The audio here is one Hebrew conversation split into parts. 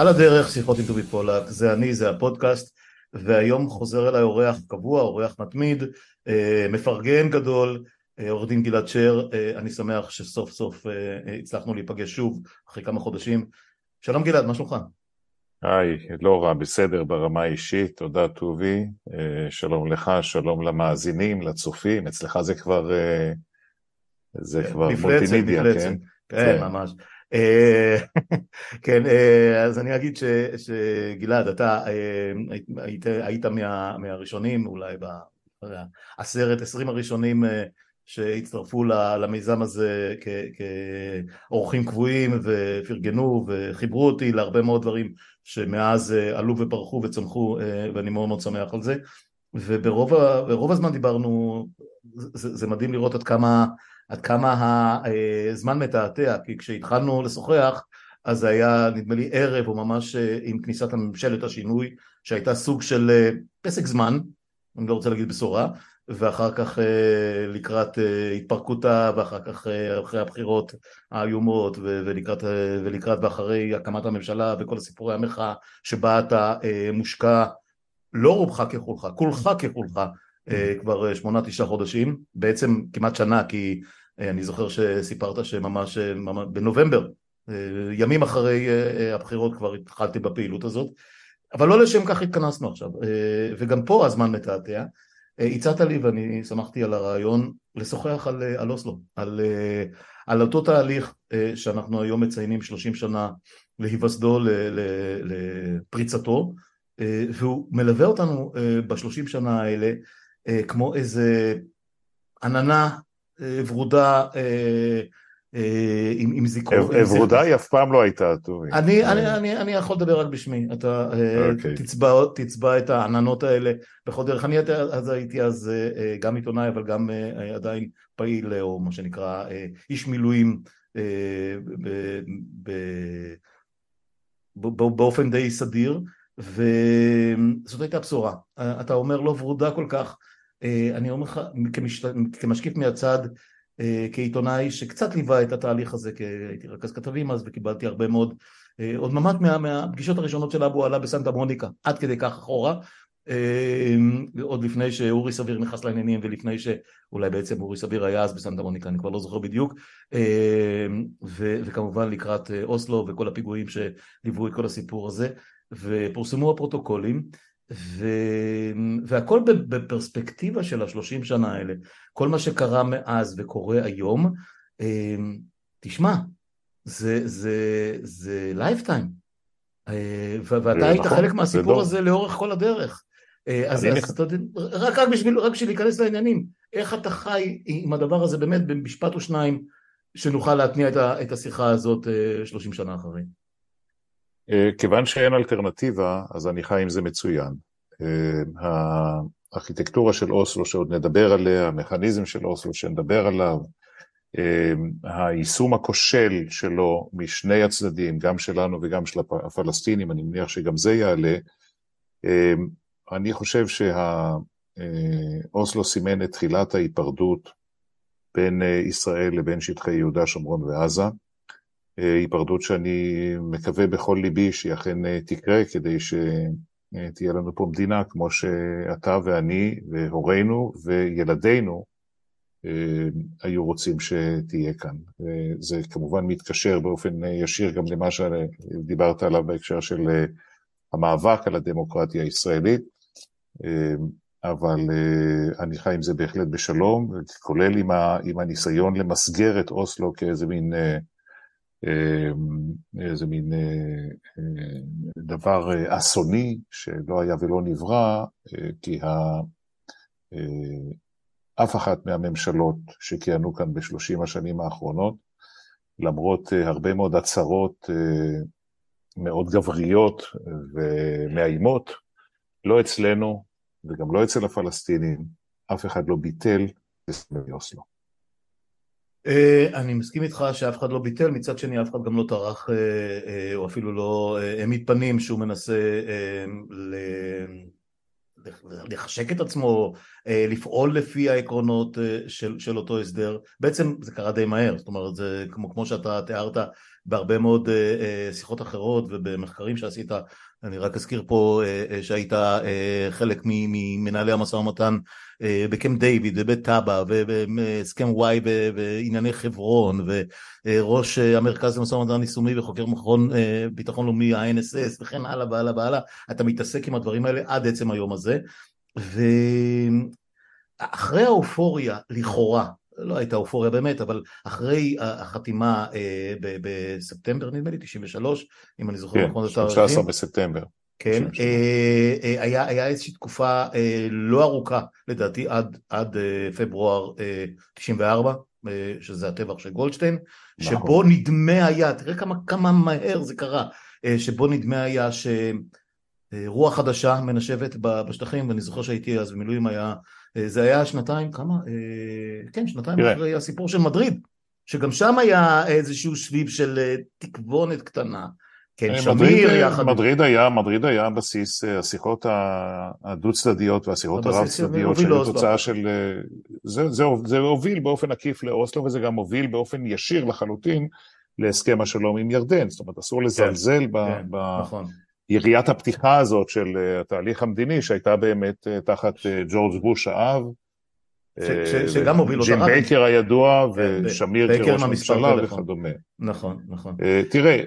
על הדרך, שיחות עם דוד פולק, זה אני, זה הפודקאסט, והיום חוזר אליי אורח קבוע, אורח מתמיד, אה, מפרגן גדול, אה, עורך דין גלעד שר, אה, אני שמח שסוף סוף הצלחנו להיפגש שוב אחרי כמה חודשים. שלום גלעד, מה שלומך? היי, לא רע, בסדר ברמה האישית, תודה טובי, שלום לך, שלום למאזינים, לצופים, אצלך זה כבר, זה כבר מולטימידיה, כן? כן, כן, ממש. אה, כן, אה, אז אני אגיד שגלעד, אתה אה, היית, היית מה, מהראשונים, אולי בעשרת, עשרים הראשונים שהצטרפו למיזם הזה כאורחים קבועים ופרגנו וחיברו אותי להרבה מאוד דברים שמאז עלו ופרחו וצמחו ואני מאוד מאוד שמח על זה. וברוב הזמן דיברנו, זה, זה מדהים לראות עד כמה עד כמה הזמן מתעתע, כי כשהתחלנו לשוחח אז זה היה נדמה לי ערב או ממש אה, עם כניסת הממשלת השינוי שהייתה סוג של אה, פסק זמן, אני לא רוצה להגיד בשורה, ואחר כך אה, לקראת התפרקותה ואחר כך אחרי הבחירות האיומות ולקראת, ולקראת ואחרי הקמת הממשלה וכל הסיפורי המחאה שבה אתה מושקע לא רובך ככולך, כולך ככולך. כבר שמונה תשעה חודשים, בעצם כמעט שנה כי אה, אני זוכר שסיפרת שממש אה, בנובמבר, אה, ימים אחרי הבחירות כבר התחלתי בפעילות הזאת, אבל לא לשם כך התכנסנו עכשיו, וגם פה הזמן מתעתע. הצעת לי ואני שמחתי על הרעיון לשוחח על, על אוסלו, על, על אותו תהליך שאנחנו היום מציינים 30 שנה להיווסדו, לפריצתו, והוא מלווה אותנו בשלושים שנה האלה כמו איזה עננה ורודה אה, אה, עם, זיכרון. ורודה היא אף פעם לא הייתה, טובי. אני, אני, אני, אני יכול לדבר רק בשמי, אתה. אה, אוקיי. תצבע, את העננות האלה בכל דרך. אני אז הייתי אז גם עיתונאי, אבל גם עדיין פעיל, או מה שנקרא איש מילואים באופן די סדיר, וזאת הייתה בשורה. אתה אומר לא ורודה כל כך, אה, אני אומר לך כמש... כמשקיף מהצד אה, כעיתונאי שקצת ליווה את התהליך הזה כי הייתי רכז כתבים אז וקיבלתי הרבה מאוד אה, עוד ממש מה, מהפגישות הראשונות של אבו עלה בסנטה מוניקה עד כדי כך אחורה עוד לפני שאורי סביר נכנס לעניינים ולפני שאולי בעצם אורי סביר היה אז בסנטה מוניקה אני כבר לא זוכר בדיוק ו- וכמובן לקראת אוסלו וכל הפיגועים שליוו את כל הסיפור הזה ופורסמו הפרוטוקולים ו... והכל בפרספקטיבה של השלושים שנה האלה, כל מה שקרה מאז וקורה היום, אמ, תשמע, זה, זה, זה lifetime, אה, ואתה היית נכון, חלק מהסיפור הזה לאורך כל הדרך. אה, אז, אז אתה יודע, רק, רק, בשביל, רק בשביל להיכנס לעניינים, איך אתה חי עם הדבר הזה באמת במשפט או שניים שנוכל להתניע את, ה, את השיחה הזאת אה, שלושים שנה אחרי? אה, כיוון שאין אלטרנטיבה, אז אני חי עם זה מצוין. אה, הארכיטקטורה של אוסלו שעוד נדבר עליה, המכניזם של אוסלו שנדבר עליו, אה, היישום הכושל שלו משני הצדדים, גם שלנו וגם של הפלסטינים, אני מניח שגם זה יעלה, אני חושב שאוסלו סימן את תחילת ההיפרדות בין ישראל לבין שטחי יהודה, שומרון ועזה. אה, היפרדות שאני מקווה בכל ליבי שהיא אכן אה, תקרה, כדי שתהיה לנו פה מדינה כמו שאתה ואני והורינו וילדינו אה, היו רוצים שתהיה כאן. זה כמובן מתקשר באופן ישיר גם למה שדיברת עליו בהקשר של המאבק על הדמוקרטיה הישראלית, אבל אני חי עם זה בהחלט בשלום, כולל עם, עם הניסיון למסגר את אוסלו כאיזה מין איזה מין אה, אה, דבר אה, אסוני שלא היה ולא נברא, כי אף אחת מהממשלות שכיהנו כאן בשלושים השנים האחרונות, למרות הרבה מאוד הצהרות מאוד גבריות ומאיימות, לא אצלנו וגם לא אצל הפלסטינים, אף אחד לא ביטל את הסכמי אוסלו. אה, אני מסכים איתך שאף אחד לא ביטל, מצד שני אף אחד גם לא טרח, אה, אה, או אפילו לא העמיד פנים שהוא מנסה לחשק את עצמו, לפעול לפי העקרונות של, של אותו הסדר, בעצם זה קרה די מהר, זאת אומרת זה כמו, כמו שאתה תיארת בהרבה מאוד שיחות אחרות ובמחקרים שעשית, אני רק אזכיר פה שהיית חלק ממנהלי המשא ומתן בקמפ דיוויד ובית טאבה ובהסכם וואי בענייני חברון וראש המרכז למשא ומתן יישומי וחוקר מכון ביטחון לאומי ה-NSS וכן הלאה והלאה והלאה. אתה מתעסק עם הדברים האלה עד עצם היום הזה. ואחרי האופוריה לכאורה לא הייתה אופוריה באמת, אבל אחרי החתימה בספטמבר נדמה לי, 93, אם אני זוכר נכון את התאריכים. כן, 13 בספטמבר. כן, אה, אה, היה, היה איזושהי תקופה אה, לא ארוכה לדעתי עד, עד פברואר 94 שזה הטבח של גולדשטיין נכון. שבו נדמה היה, תראה כמה, כמה מהר זה קרה, שבו נדמה היה שרוח חדשה מנשבת בשטחים ואני זוכר שהייתי אז במילואים היה, זה היה שנתיים, כמה? כן, שנתיים תראה. אחרי הסיפור של מדריד שגם שם היה איזשהו שביב של תקבונת קטנה כן, אה, שמיר יחד... מדריד היה, מדריד היה בסיס אה, השיחות הדו צדדיות והשיחות הרב צדדיות שהיו תוצאה של... אה, זה, זה, זה הוביל באופן עקיף לאוסלו וזה גם הוביל באופן ישיר לחלוטין להסכם השלום עם ירדן, זאת אומרת אסור כן, לזלזל כן, ב... כן, נכון. יריית הפתיחה הזאת של התהליך המדיני שהייתה באמת תחת ג'ורג' בוש האב שגם מוביל אותה. ג'ים בייקר הידוע ושמיר כראש ממשלה וכדומה. נכון, נכון. אה, תראה,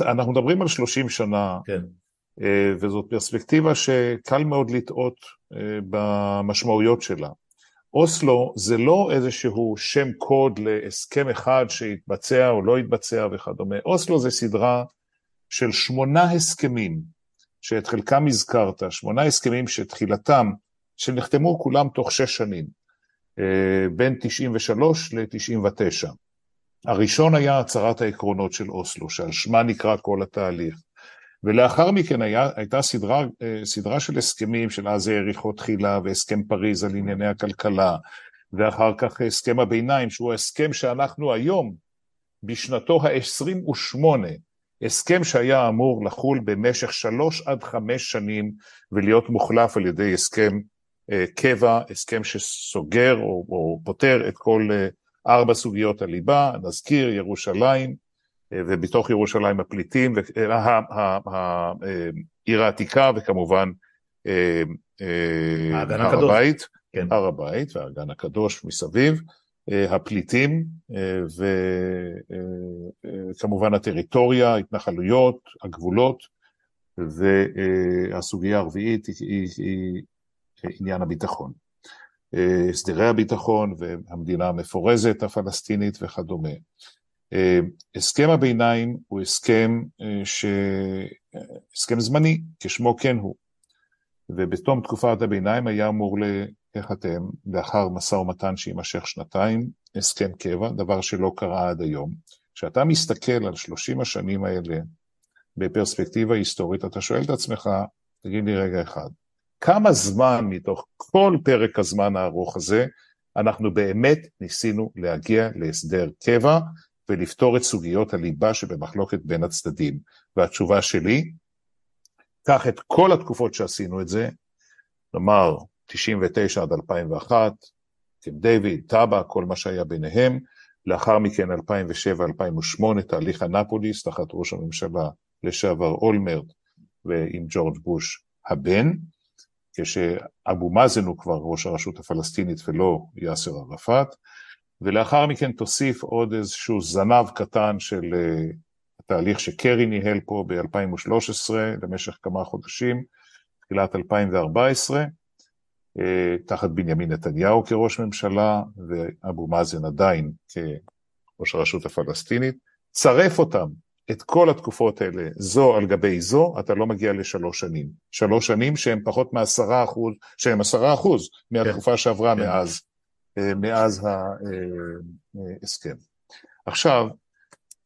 אנחנו מדברים על 30 שנה, כן. אה, וזאת פרספקטיבה שקל מאוד לטעות אה, במשמעויות שלה. אוסלו זה לא איזשהו שם קוד להסכם אחד שהתבצע או לא התבצע וכדומה. אוסלו זה סדרה של שמונה הסכמים, שאת חלקם הזכרת, שמונה הסכמים שתחילתם שנחתמו כולם תוך שש שנים, אה, בין 93 ל-99. הראשון היה הצהרת העקרונות של אוסלו, שעל שמה נקרא כל התהליך. ולאחר מכן היה, הייתה סדרה, אה, סדרה של הסכמים של אז האריכו תחילה והסכם פריז על ענייני הכלכלה, ואחר כך הסכם הביניים, שהוא ההסכם שאנחנו היום, בשנתו ה-28, הסכם שהיה אמור לחול במשך שלוש עד חמש שנים ולהיות מוחלף על ידי הסכם אה, קבע, הסכם שסוגר או, או פותר את כל אה, ארבע סוגיות הליבה, נזכיר ירושלים, אה, ובתוך ירושלים הפליטים, העיר העתיקה וכמובן הר הבית, כן. הר הבית והאגן הקדוש מסביב, הפליטים וכמובן הטריטוריה, ההתנחלויות, הגבולות, והסוגיה הרביעית היא, היא עניין הביטחון. אה, הסדרי הביטחון והמדינה המפורזת הפלסטינית וכדומה. אה, הסכם הביניים הוא הסכם, אה, ש... הסכם זמני, כשמו כן הוא, ובתום תקופת הביניים היה אמור להיחתם, לאחר משא ומתן שיימשך שנתיים, הסכם קבע, דבר שלא קרה עד היום. כשאתה מסתכל על 30 השנים האלה בפרספקטיבה היסטורית, אתה שואל את עצמך, תגיד לי רגע אחד, כמה זמן מתוך כל פרק הזמן הארוך הזה אנחנו באמת ניסינו להגיע להסדר קבע ולפתור את סוגיות הליבה שבמחלוקת בין הצדדים. והתשובה שלי, קח את כל התקופות שעשינו את זה, נאמר 99 עד 2001, קמפ דיוויד, טאבה, כל מה שהיה ביניהם, לאחר מכן 2007-2008, תהליך אנפוליס, תחת ראש הממשלה לשעבר אולמרט ועם ג'ורג' בוש הבן, כשאבו מאזן הוא כבר ראש הרשות הפלסטינית ולא יאסר ערפאת, ולאחר מכן תוסיף עוד איזשהו זנב קטן של uh, התהליך שקרי ניהל פה ב-2013 למשך כמה חודשים, תחילת 2014, uh, תחת בנימין נתניהו כראש ממשלה ואבו מאזן עדיין כראש הרשות הפלסטינית, צרף אותם את כל התקופות האלה, זו על גבי זו, אתה לא מגיע לשלוש שנים. שלוש שנים שהם פחות מעשרה אחוז, שהם עשרה אחוז מהתקופה כן. שעברה כן. מאז, אה, מאז ההסכם. עכשיו,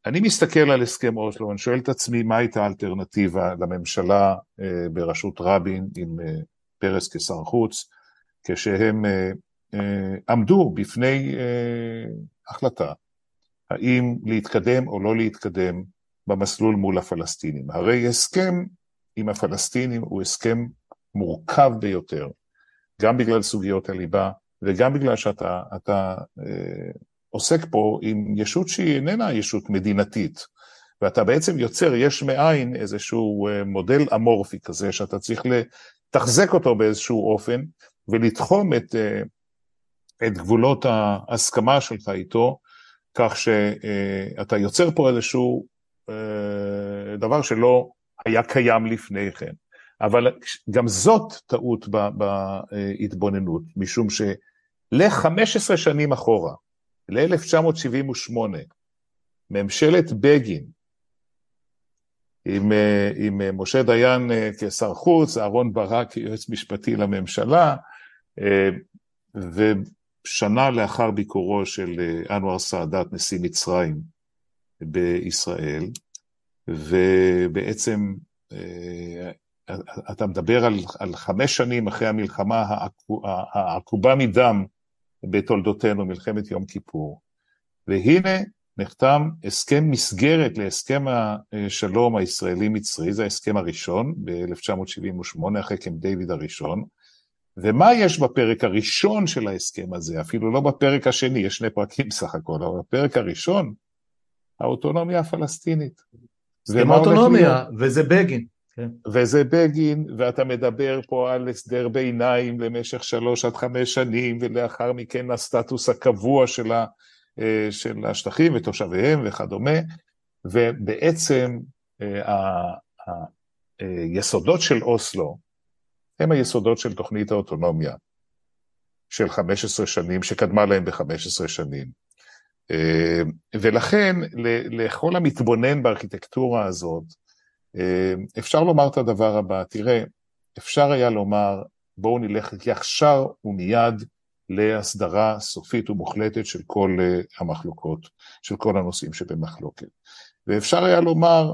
אני מסתכל על הסכם אוסלו, אני שואל את עצמי מה הייתה האלטרנטיבה לממשלה אה, בראשות רבין עם אה, פרס כשר חוץ, כשהם עמדו בפני החלטה, האם להתקדם או לא להתקדם במסלול מול הפלסטינים. הרי הסכם עם הפלסטינים הוא הסכם מורכב ביותר. גם בגלל סוגיות הליבה, וגם בגלל שאתה אתה, אה, עוסק פה עם ישות שהיא איננה ישות מדינתית, ואתה בעצם יוצר יש מאין איזשהו אה, מודל אמורפי כזה, שאתה צריך לתחזק אותו באיזשהו אופן, ולתחום את, אה, את גבולות ההסכמה שלך איתו, כך שאתה יוצר פה איזשהו אה, דבר שלא היה קיים לפני כן. אבל גם זאת טעות בהתבוננות, משום של-15 שנים אחורה, ל-1978, ממשלת בגין, עם, אה, עם משה דיין אה, כשר חוץ, אהרן ברק כיועץ משפטי לממשלה, ושנה לאחר ביקורו של אנואר סאדאת, נשיא מצרים, בישראל, ובעצם אה, אתה מדבר על, על חמש שנים אחרי המלחמה העקובה מדם בתולדותינו, מלחמת יום כיפור, והנה נחתם הסכם מסגרת להסכם השלום הישראלי-מצרי, זה ההסכם הראשון ב-1978, אחרי קמפ דיוויד הראשון, ומה יש בפרק הראשון של ההסכם הזה, אפילו לא בפרק השני, יש שני פרקים סך הכל, אבל בפרק הראשון, האוטונומיה הפלסטינית. הסכם האוטונומיה, וזה בגין. כן. וזה בגין, ואתה מדבר פה על הסדר ביניים למשך שלוש עד חמש שנים, ולאחר מכן הסטטוס הקבוע של, ה, של השטחים ותושביהם וכדומה, ובעצם אה, היסודות של אוסלו הם היסודות של תוכנית האוטונומיה של 15 שנים, שקדמה להם ב-15 שנים. אה, ולכן לכל המתבונן בארכיטקטורה הזאת, אה, אפשר לומר את הדבר הבא, תראה, אפשר היה לומר, בואו נלך ישר ומיד להסדרה סופית ומוחלטת של כל אה, המחלוקות, של כל הנושאים שבמחלוקת. ואפשר היה לומר,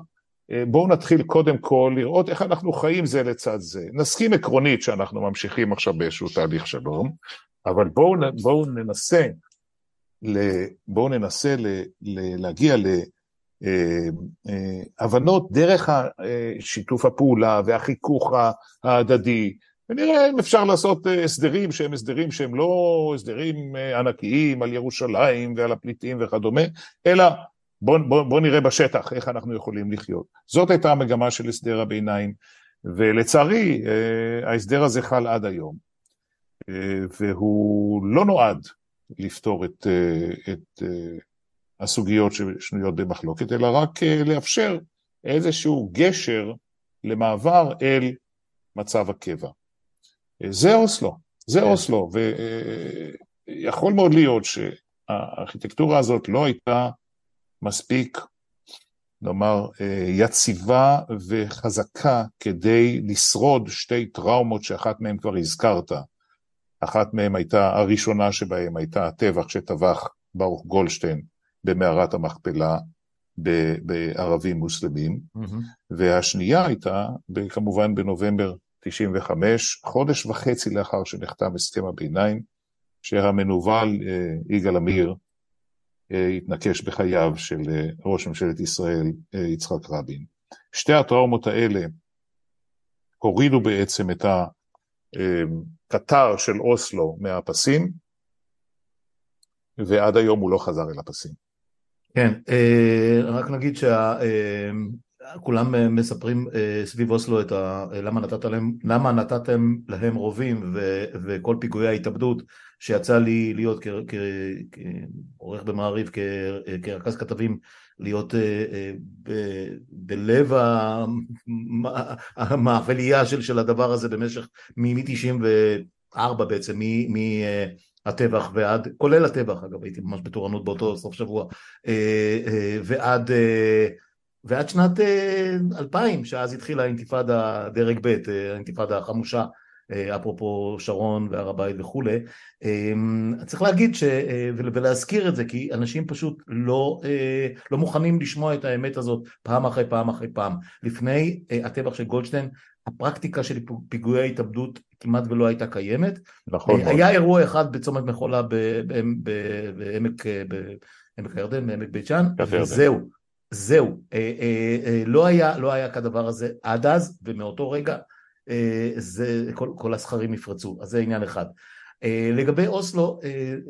בואו נתחיל קודם כל לראות איך אנחנו חיים זה לצד זה. נסכים עקרונית שאנחנו ממשיכים עכשיו באיזשהו תהליך שלום, אבל בואו בוא ננסה בואו ננסה ל, ל, להגיע להבנות אה, אה, דרך אה, שיתוף הפעולה והחיכוך ההדדי, ונראה אם אפשר לעשות הסדרים שהם הסדרים שהם לא הסדרים ענקיים על ירושלים ועל הפליטים וכדומה, אלא בואו בוא, בוא נראה בשטח איך אנחנו יכולים לחיות. זאת הייתה המגמה של הסדר הביניים, ולצערי ההסדר הזה חל עד היום, והוא לא נועד לפתור את, אה, את אה, הסוגיות ששנויות במחלוקת, אלא רק אה, לאפשר איזשהו גשר למעבר אל מצב הקבע. זה אוסלו, זה כן. אוסלו, ויכול מאוד להיות שהארכיטקטורה הזאת לא הייתה מספיק, נאמר, יציבה וחזקה כדי לשרוד שתי טראומות שאחת מהן כבר הזכרת, אחת מהן הייתה, הראשונה שבהן הייתה הטבח שטבח ברוך גולדשטיין במערת המכפלה בערבים מוסלמים, mm-hmm. והשנייה הייתה כמובן בנובמבר 95, חודש וחצי לאחר שנחתם הסכם הביניים, שהמנוול אה, יגאל עמיר אה, התנקש בחייו של אה, ראש ממשלת ישראל יצחק רבין. שתי הטראומות האלה הורידו בעצם את ה... קטר של אוסלו מהפסים, ועד היום הוא לא חזר אל הפסים. כן, רק נגיד שכולם אה, מספרים אה, סביב אוסלו את ה... למה, נתת להם, למה נתתם להם רובים ו... וכל פיגועי ההתאבדות שיצא לי להיות כעורך במעריב, כרכז כתבים להיות אה, אה, בלב המאפליה של, של הדבר הזה במשך מ-94 בעצם, מהטבח אה, ועד, כולל הטבח אגב, הייתי ממש בתורנות באותו סוף שבוע, ועד, ועד שנת 2000, שאז התחילה האינתיפאדה דרג ב', האינתיפאדה החמושה אה, אפרופו שרון והר הבית וכולי, צריך להגיד ש... אה, ולהזכיר את זה כי אנשים פשוט לא, אה, לא מוכנים לשמוע את האמת הזאת פעם אחרי פעם אחרי פעם. לפני הטבח של גולדשטיין הפרקטיקה של פיגועי ההתאבדות כמעט ולא הייתה קיימת. נכון. היה אירוע אחד בצומת מחולה בעמק הירדן, בעמק בית שאן, וזהו. זהו, לא היה, לא היה כדבר הזה עד אז, ומאותו רגע זה, כל, כל הסכרים יפרצו, אז זה עניין אחד. לגבי אוסלו,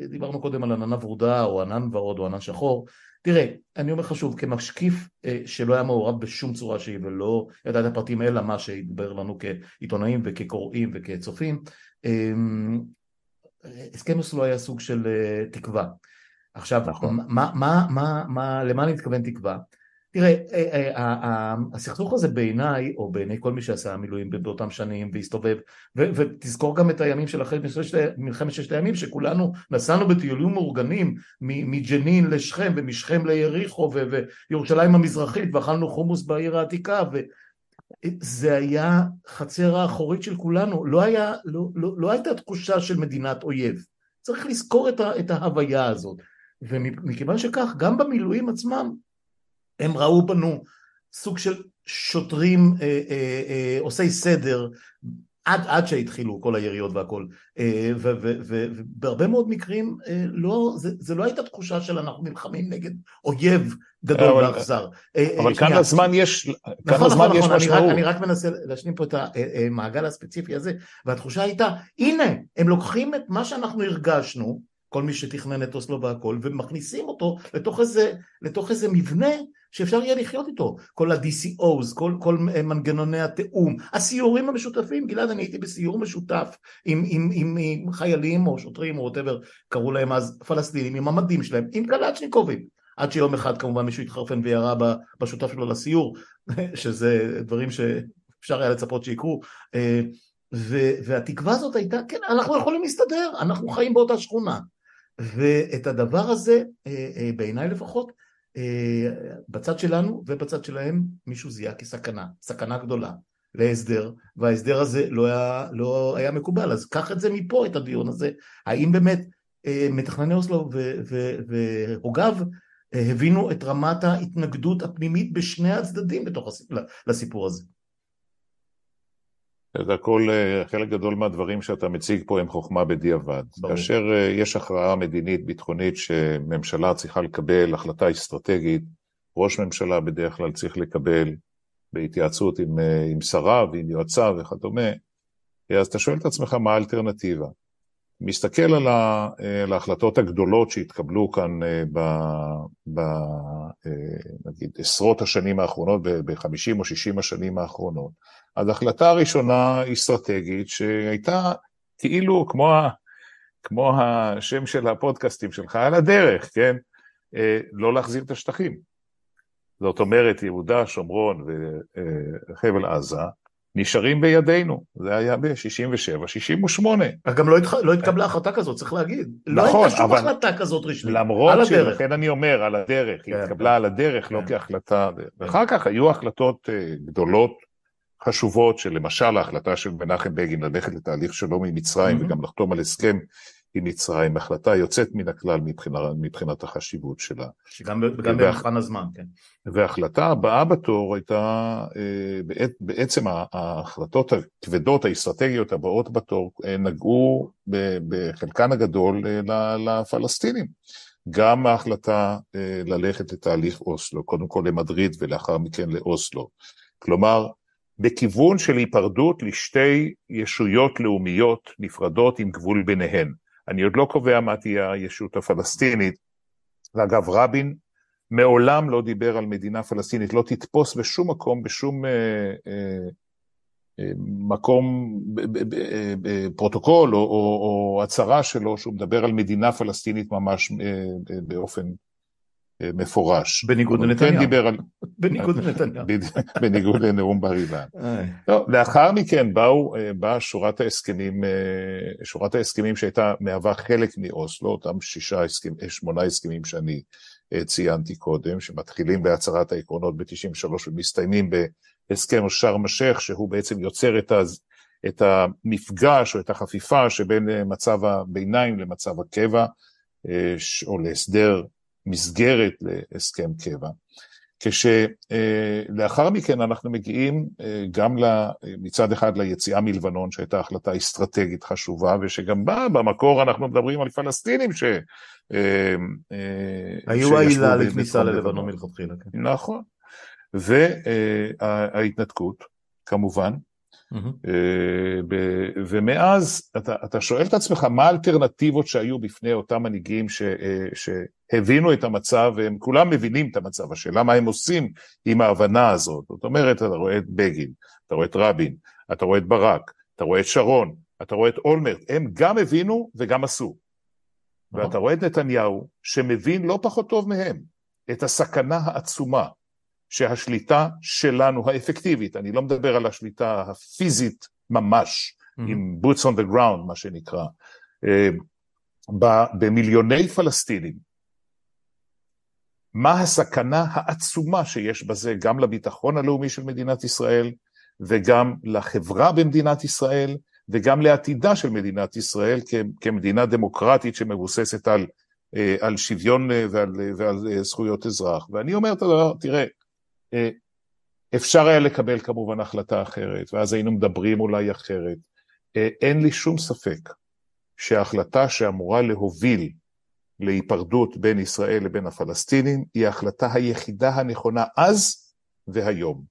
דיברנו קודם על עננה ורודה או ענן ורוד או ענן שחור, תראה, אני אומר לך שוב, כמשקיף שלא היה מעורב בשום צורה שהיא ולא ידע את הפרטים אלא מה שהתברר לנו כעיתונאים וכקוראים וכצופים, הסכם אוסלו היה סוג של תקווה. עכשיו, נכון. מה, מה, מה, מה, למה אני מתכוון תקווה? תראה, אה, אה, הסכסוך הזה בעיניי, או בעיני כל מי שעשה מילואים באותם שנים והסתובב, ותזכור גם את הימים של אחרי מלחמת ששת הימים, שכולנו נסענו בטיולים מאורגנים מג'נין לשכם ומשכם ליריחו וירושלים המזרחית ואכלנו חומוס בעיר העתיקה זה היה חצר האחורית של כולנו, לא, היה, לא, לא, לא הייתה תחושה של מדינת אויב, צריך לזכור את, ה, את ההוויה הזאת, ומכיוון שכך גם במילואים עצמם הם ראו בנו סוג של שוטרים אה, אה, אה, עושי סדר עד, עד שהתחילו כל היריות והכל אה, ובהרבה מאוד מקרים אה, לא, זה, זה לא הייתה תחושה של אנחנו נלחמים נגד אויב גדול ואכזר. אה, אבל כאן הזמן יש, כאן נכון, הזמן נכון, יש נכון, משמעות. אני, אני רק מנסה להשלים פה את המעגל הספציפי הזה והתחושה הייתה הנה הם לוקחים את מה שאנחנו הרגשנו כל מי שתכנן את אוסלו והכל ומכניסים אותו לתוך איזה, לתוך איזה מבנה שאפשר יהיה לחיות איתו, כל ה-DCOs, כל, כל מנגנוני התיאום, הסיורים המשותפים, גלעד אני הייתי בסיור משותף עם, עם, עם, עם חיילים או שוטרים או ווטאבר, קראו להם אז פלסטינים, עם המדים שלהם, עם קלצ'ניקובים, עד שיום אחד כמובן מישהו התחרפן וירה בשותף שלו לסיור, שזה דברים שאפשר היה לצפות שיקרו, והתקווה הזאת הייתה, כן, אנחנו יכולים להסתדר, אנחנו חיים באותה שכונה. ואת הדבר הזה, בעיניי לפחות, בצד שלנו ובצד שלהם מישהו זיהה כסכנה, סכנה גדולה להסדר, וההסדר הזה לא היה, לא היה מקובל, אז קח את זה מפה, את הדיון הזה, האם באמת מתכנני אוסלו והוגיו הבינו את רמת ההתנגדות הפנימית בשני הצדדים בתוך הסיפור, לסיפור הזה. זה הכל, אה, חלק גדול מהדברים שאתה מציג פה הם חוכמה בדיעבד. ברור. כאשר אה, יש הכרעה מדינית ביטחונית שממשלה צריכה לקבל החלטה אסטרטגית, ראש ממשלה בדרך כלל צריך לקבל בהתייעצות עם, אה, עם שריו ועם יועציו וכדומה, אז אתה שואל את עצמך מה האלטרנטיבה. מסתכל על, ה, על ההחלטות הגדולות שהתקבלו כאן ב, ב, נגיד עשרות השנים האחרונות, ב-50 או 60 השנים האחרונות, אז ההחלטה הראשונה היא אסטרטגית שהייתה כאילו כמו, ה, כמו השם של הפודקאסטים שלך, על הדרך, כן? אה, לא להחזיר את השטחים. זאת אומרת, יהודה, שומרון וחבל עזה נשארים בידינו. זה היה ב-67, 68. גם לא, התח... לא התקבלה החלטה כזאת, צריך להגיד. לא נכון, לא הייתה שום אבל... החלטה כזאת רשמית. למרות שלכן אני אומר, על הדרך, כן, היא התקבלה. על הדרך, לא כן. לא כהחלטה. כן. ואחר כך היו החלטות אה, גדולות חשובות, שלמשל ההחלטה של מנחם בגין ללכת לתהליך שלום עם מצרים mm-hmm. וגם לחתום על הסכם עם מצרים, החלטה יוצאת מן הכלל מבחינת, מבחינת החשיבות שלה. שגם וה... במבחן הזמן, כן. וההחלטה הבאה בתור הייתה, אה, בעצם ההחלטות הכבדות, האסטרטגיות הבאות בתור, אה, נגעו בחלקן הגדול אה, לפלסטינים. גם ההחלטה ללכת לתהליך אוסלו, קודם כל למדריד ולאחר מכן לאוסלו. כלומר, בכיוון של היפרדות לשתי ישויות לאומיות נפרדות עם גבול ביניהן. אני עוד לא קובע מה תהיה הישות הפלסטינית, ואגב רבין מעולם לא דיבר על מדינה פלסטינית, לא תתפוס בשום מקום, בשום אה, אה, אה, מקום, פרוטוקול או, או, או הצהרה שלו שהוא מדבר על מדינה פלסטינית ממש אה, באופן מפורש. בניגוד לנתניהו. כן דיבר על... בניגוד לנתניהו. בניגוד לנאום בר אילן. לא, לאחר מכן באו, אה, באה שורת ההסכמים, אה, שורת ההסכמים שהייתה מהווה חלק מאוסלו, אותם שישה הסכמים, אה, שמונה הסכמים שאני ציינתי קודם, שמתחילים בהצהרת העקרונות ב-93 ומסתיימים בהסכם שארם א-שייח, שהוא בעצם יוצר את, הז... את המפגש או את החפיפה שבין מצב הביניים למצב הקבע, או להסדר מסגרת להסכם קבע. כשלאחר מכן אנחנו מגיעים אה, גם מצד אחד ליציאה מלבנון שהייתה החלטה אסטרטגית חשובה ושגם בה במקור אנחנו מדברים על פלסטינים ש... אה, אה, היו העילה לכניסה ללבנון מלכתחילה. כן. נכון. וההתנתקות כמובן ומאז אתה, אתה שואל את עצמך מה האלטרנטיבות שהיו בפני אותם מנהיגים ש, שהבינו את המצב, והם כולם מבינים את המצב, השאלה מה הם עושים עם ההבנה הזאת. זאת אומרת, אתה רואה את בגין, אתה רואה את רבין, אתה רואה את ברק, אתה רואה את שרון, אתה רואה את אולמרט, הם גם הבינו וגם עשו. ואתה רואה את נתניהו, שמבין לא פחות טוב מהם את הסכנה העצומה שהשליטה שלנו האפקטיבית, אני לא מדבר על השליטה הפיזית ממש, mm-hmm. עם boots on the ground, מה שנקרא, אה, במיליוני פלסטינים, מה הסכנה העצומה שיש בזה גם לביטחון הלאומי של מדינת ישראל וגם לחברה במדינת ישראל וגם לעתידה של מדינת ישראל כמדינה דמוקרטית שמבוססת על, אה, על שוויון אה, ועל, ועל זכויות אזרח. ואני אומר תראה, אה, אפשר היה לקבל כמובן החלטה אחרת, ואז היינו מדברים אולי אחרת. אה, אין לי שום ספק שההחלטה שאמורה להוביל להיפרדות בין ישראל לבין הפלסטינים היא ההחלטה היחידה הנכונה אז והיום.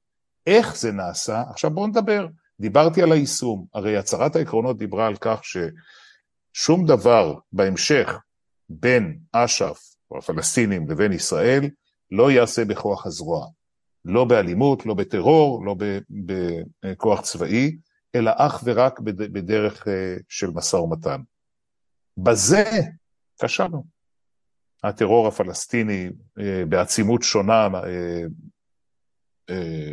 איך זה נעשה? עכשיו בואו נדבר. דיברתי על היישום, הרי הצהרת העקרונות דיברה על כך ששום דבר בהמשך בין אש"ף או הפלסטינים לבין ישראל לא ייעשה בכוח הזרוע. לא באלימות, לא בטרור, לא בכוח צבאי, אלא אך ורק בדרך אה, של משא ומתן. בזה כשלנו. הטרור הפלסטיני אה, בעצימות שונה אה,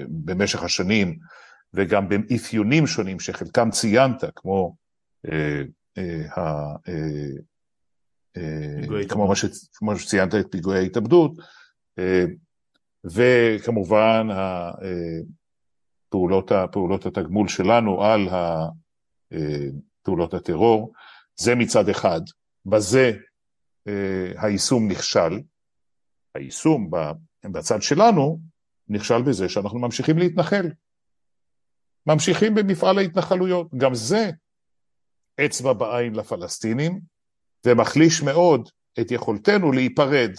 במשך השנים, וגם באפיונים שונים שחלקם ציינת, כמו, כמו, כמו שציינת את פיגועי ההתאבדות, וכמובן פעולות, פעולות התגמול שלנו על פעולות הטרור, זה מצד אחד. בזה אה, היישום נכשל. היישום בצד שלנו נכשל בזה שאנחנו ממשיכים להתנחל. ממשיכים במפעל ההתנחלויות. גם זה אצבע בעין לפלסטינים, ומחליש מאוד את יכולתנו להיפרד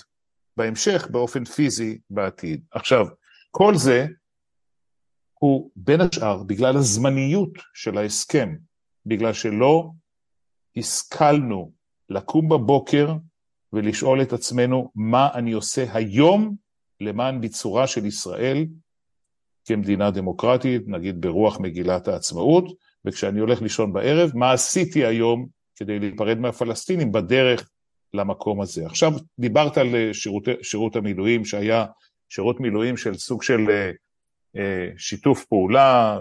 בהמשך באופן פיזי בעתיד. עכשיו, כל זה הוא בין השאר בגלל הזמניות של ההסכם, בגלל שלא השכלנו לקום בבוקר ולשאול את עצמנו מה אני עושה היום למען ביצורה של ישראל כמדינה דמוקרטית, נגיד ברוח מגילת העצמאות, וכשאני הולך לישון בערב, מה עשיתי היום כדי להיפרד מהפלסטינים בדרך למקום הזה. עכשיו דיברת על אה, שירות, שירות המילואים שהיה שירות מילואים של סוג של אה, אה, שיתוף פעולה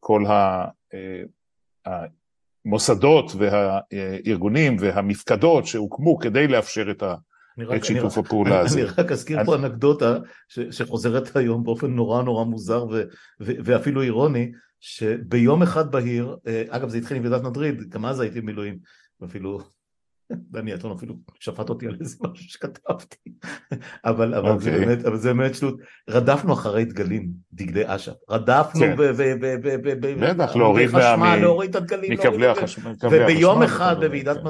וכל המוסדות והארגונים והמפקדות שהוקמו כדי לאפשר את, ה, רק, את שיתוף אני הפעולה אני, הזה. אני רק אזכיר אני... פה אנקדוטה ש, שחוזרת היום באופן נורא נורא מוזר ו, ו, ואפילו אירוני, שביום אחד בהיר, אגב זה התחיל עם ועידת מדריד, גם אז הייתי במילואים, ואפילו דני עטון אפילו שפט אותי על איזה משהו שכתבתי, אבל, אבל, okay. זה אוקיי. באמת, אבל זה באמת שטות, רדפנו אחרי דגלים, דגלי אש"ף, רדפנו כן. בטח, להוריד חשמל, להוריד את הדגלים, מקבלי החשמל, וביום אחד בוועידת כן.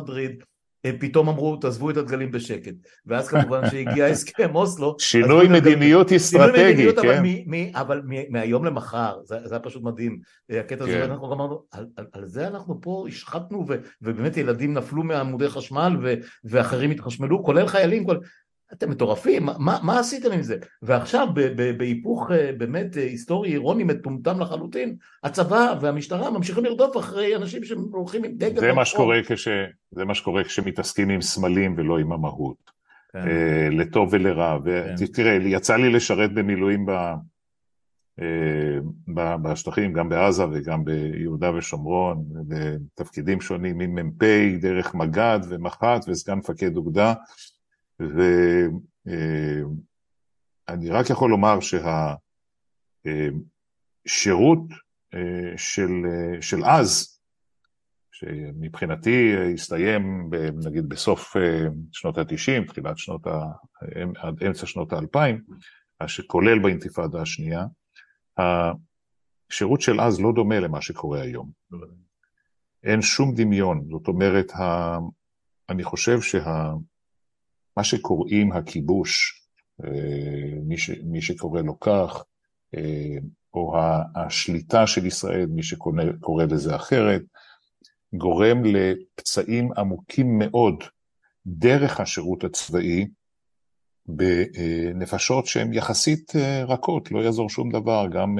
מדריד פתאום אמרו תעזבו את הדגלים בשקט. ואז כמובן שהגיע הסכם אוסלו שינוי מדיניות אסטרטגי, כן. אבל מהיום למחר זה היה פשוט מדהים. הקטע הזה כן. אנחנו אמרנו על זה אנחנו פה השחטנו ובאמת ילדים נפלו מעמודי חשמל ואחרים התחשמלו כולל חיילים אתם מטורפים, מה, מה עשיתם עם זה? ועכשיו בהיפוך אה, באמת אה, היסטורי אירוני מטומטם לחלוטין, הצבא והמשטרה ממשיכים לרדוף אחרי אנשים שהולכים עם דגל. זה מה, שקורה כש, זה מה שקורה כשמתעסקים עם סמלים ולא עם המהות, כן. אה, לטוב ולרע. ותראה, כן. יצא לי לשרת במילואים ב, בשטחים, גם בעזה וגם ביהודה ושומרון, בתפקידים שונים ממ"פ, דרך מג"ד ומח"ט וסגן מפקד אוגדה. ואני רק יכול לומר שהשירות אה, של, של אז, שמבחינתי הסתיים נגיד בסוף אה, שנות ה-90, תחילת שנות ה... עד אמצע שנות ה-2000, שכולל באינתיפאדה השנייה, השירות של אז לא דומה למה שקורה היום. אין שום דמיון, זאת אומרת, אני חושב שה... מה שקוראים הכיבוש, אה, מי, ש, מי שקורא לו כך, אה, או השליטה של ישראל, מי שקורא לזה אחרת, גורם לפצעים עמוקים מאוד דרך השירות הצבאי בנפשות שהן יחסית אה, רכות, לא יעזור שום דבר, גם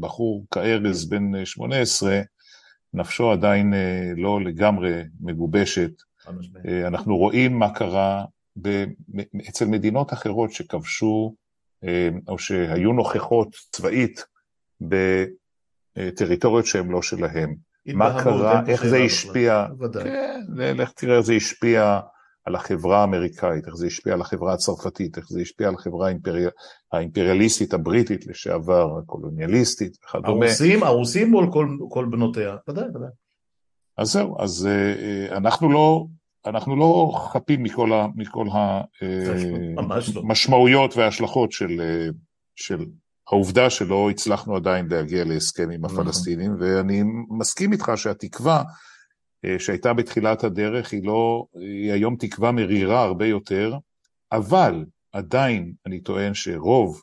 בחור כארז בן 18, נפשו עדיין לא לגמרי מגובשת. אנחנו רואים מה קרה אצל מדינות אחרות שכבשו או שהיו נוכחות צבאית בטריטוריות שהן לא שלהם. מה קרה, איך זה השפיע, כן, לך תראה איך זה השפיע על החברה האמריקאית, איך זה השפיע על החברה הצרפתית, איך זה השפיע על החברה האימפרי... האימפריאליסטית הבריטית לשעבר, הקולוניאליסטית וכדומה. הרוסים, הרוסים מול כל, כל בנותיה, ודאי, ודאי. אז זהו, אז uh, אנחנו לא, אנחנו לא חפים מכל, ה, מכל המשמעויות לא. וההשלכות של, של העובדה שלא הצלחנו עדיין להגיע להסכם עם נכון. הפלסטינים, ואני מסכים איתך שהתקווה אה, שהייתה בתחילת הדרך היא לא, היא היום תקווה מרירה הרבה יותר, אבל עדיין אני טוען שרוב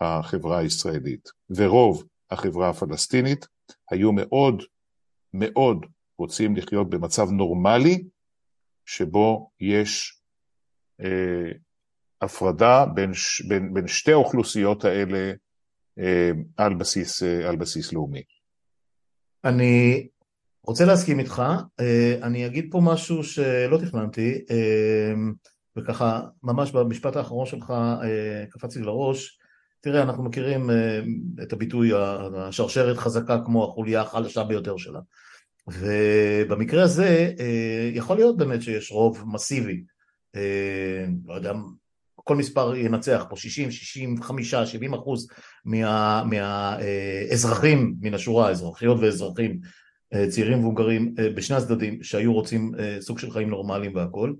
החברה הישראלית ורוב החברה הפלסטינית היו מאוד מאוד רוצים לחיות במצב נורמלי, שבו יש אה, הפרדה בין, בין, בין שתי האוכלוסיות האלה אה, על בסיס, אה, על בסיס לאומי. אני רוצה להסכים איתך, אה, אני אגיד פה משהו שלא תכננתי, וככה ממש במשפט האחרון שלך קפצתי לראש, תראה אנחנו מכירים את הביטוי השרשרת חזקה כמו החוליה החלשה ביותר שלה ובמקרה הזה יכול להיות באמת שיש רוב מסיבי, לא יודע כל מספר ינצח פה, 60, 65, 70 אחוז מהאזרחים מה, מן השורה, אזרחיות ואזרחים, אה, צעירים ומבוגרים אה, בשני הצדדים שהיו רוצים אה, סוג של חיים נורמליים והכל.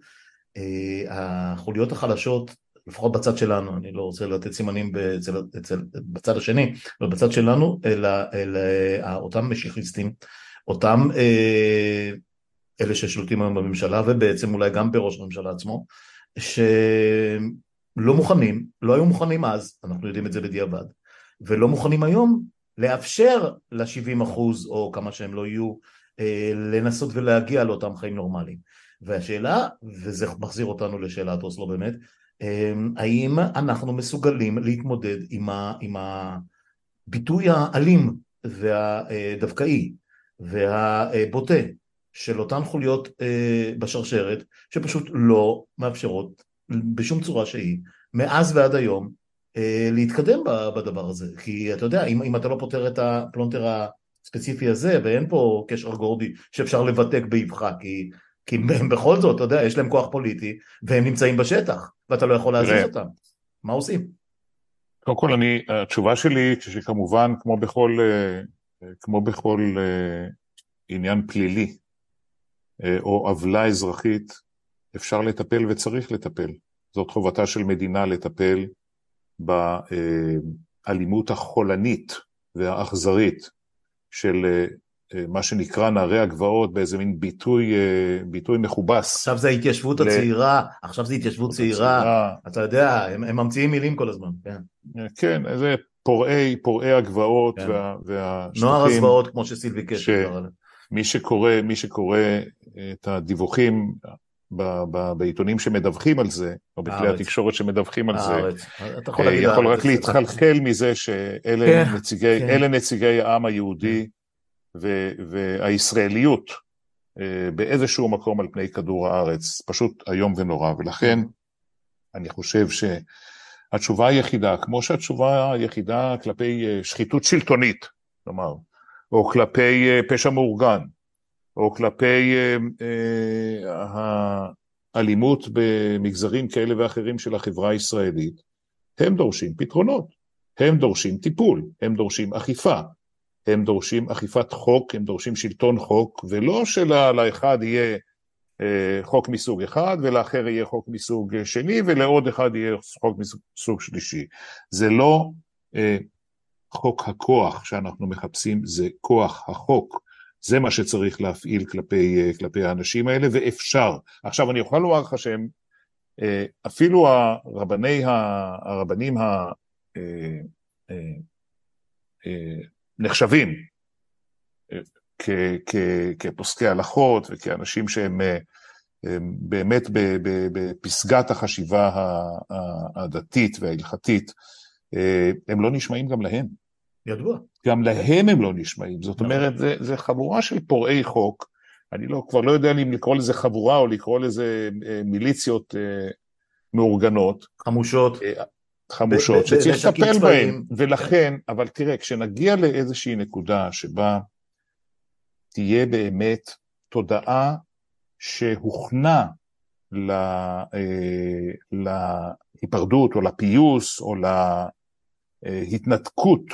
החוליות החלשות, לפחות בצד שלנו, אני לא רוצה לתת סימנים בצל, בצל, בצד השני, אבל בצד שלנו, אלא, אלא אותם משיחיסטים, אותם אלה ששולטים היום בממשלה ובעצם אולי גם בראש הממשלה עצמו, ש... לא מוכנים, לא היו מוכנים אז, אנחנו יודעים את זה בדיעבד, ולא מוכנים היום לאפשר ל-70 אחוז או כמה שהם לא יהיו אה, לנסות ולהגיע לאותם חיים נורמליים. והשאלה, וזה מחזיר אותנו לשאלת אוסלו באמת, אה, האם אנחנו מסוגלים להתמודד עם הביטוי האלים והדווקאי והבוטה של אותן חוליות אה, בשרשרת שפשוט לא מאפשרות בשום צורה שהיא, מאז ועד היום, אה, להתקדם בדבר הזה. כי אתה יודע, אם, אם אתה לא פותר את הפלונטר הספציפי הזה, ואין פה קשר גורדי שאפשר לבתק באבחה, כי, כי הם בכל זאת, אתה יודע, יש להם כוח פוליטי, והם נמצאים בשטח, ואתה לא יכול להזיז אותם. מה עושים? קודם כל, אני, התשובה שלי, שכמובן, כמו בכל, אה, כמו בכל אה, עניין פלילי, או עוולה אזרחית, אפשר לטפל וצריך לטפל. זאת חובתה של מדינה לטפל באלימות החולנית והאכזרית של אה, מה שנקרא נערי הגבעות באיזה מין ביטוי, אה, ביטוי מכובס. עכשיו זה ההתיישבות ל... הצעירה, עכשיו זה התיישבות צעירה, הצעירה, אתה יודע, הם, הם ממציאים מילים כל הזמן, כן. אה, כן, זה פורעי, פורעי הגבעות כן. וה, והשטחים. נוער הזוועות כמו שסילבי קשר עליהם. מי שקורא, מי שקורא את הדיווחים ב- ב- בעיתונים שמדווחים על זה, או בכלי התקשורת שמדווחים על זה, יכול, יכול רק להתחלחל מזה שאלה כן, נציגי, כן. נציגי העם היהודי ו- והישראליות אה, באיזשהו מקום על פני כדור הארץ, פשוט איום ונורא, ולכן אני חושב שהתשובה היחידה, כמו שהתשובה היחידה כלפי אה, שחיתות שלטונית, כלומר, או כלפי אה, פשע מאורגן, או כלפי אה, האלימות במגזרים כאלה ואחרים של החברה הישראלית, הם דורשים פתרונות, הם דורשים טיפול, הם דורשים אכיפה, הם דורשים אכיפת חוק, הם דורשים שלטון חוק, ולא שלאחד יהיה חוק מסוג אחד ולאחר יהיה חוק מסוג שני ולעוד אחד יהיה חוק מסוג שלישי. זה לא חוק הכוח שאנחנו מחפשים, זה כוח החוק. זה מה שצריך להפעיל כלפי, אה, כלפי האנשים האלה, ואפשר. עכשיו, אני יכול לומר לך שהם, אה, אפילו הרבני, הרבנים נחשבים כפוסקי הלכות וכאנשים שהם באמת בפסגת החשיבה הדתית וההלכתית, הם לא נשמעים גם להם. ידוע. גם להם הם לא נשמעים. זאת נכון. אומרת, זה, זה חבורה של פורעי חוק. אני לא, כבר לא יודע אם לקרוא לזה חבורה או לקרוא לזה אה, מיליציות אה, מאורגנות. חמושות. אה, חמושות, שצריך לטפל בהן. ולכן, אבל תראה, כשנגיע לאיזושהי נקודה שבה תהיה באמת תודעה שהוכנה להיפרדות או לפיוס או להתנתקות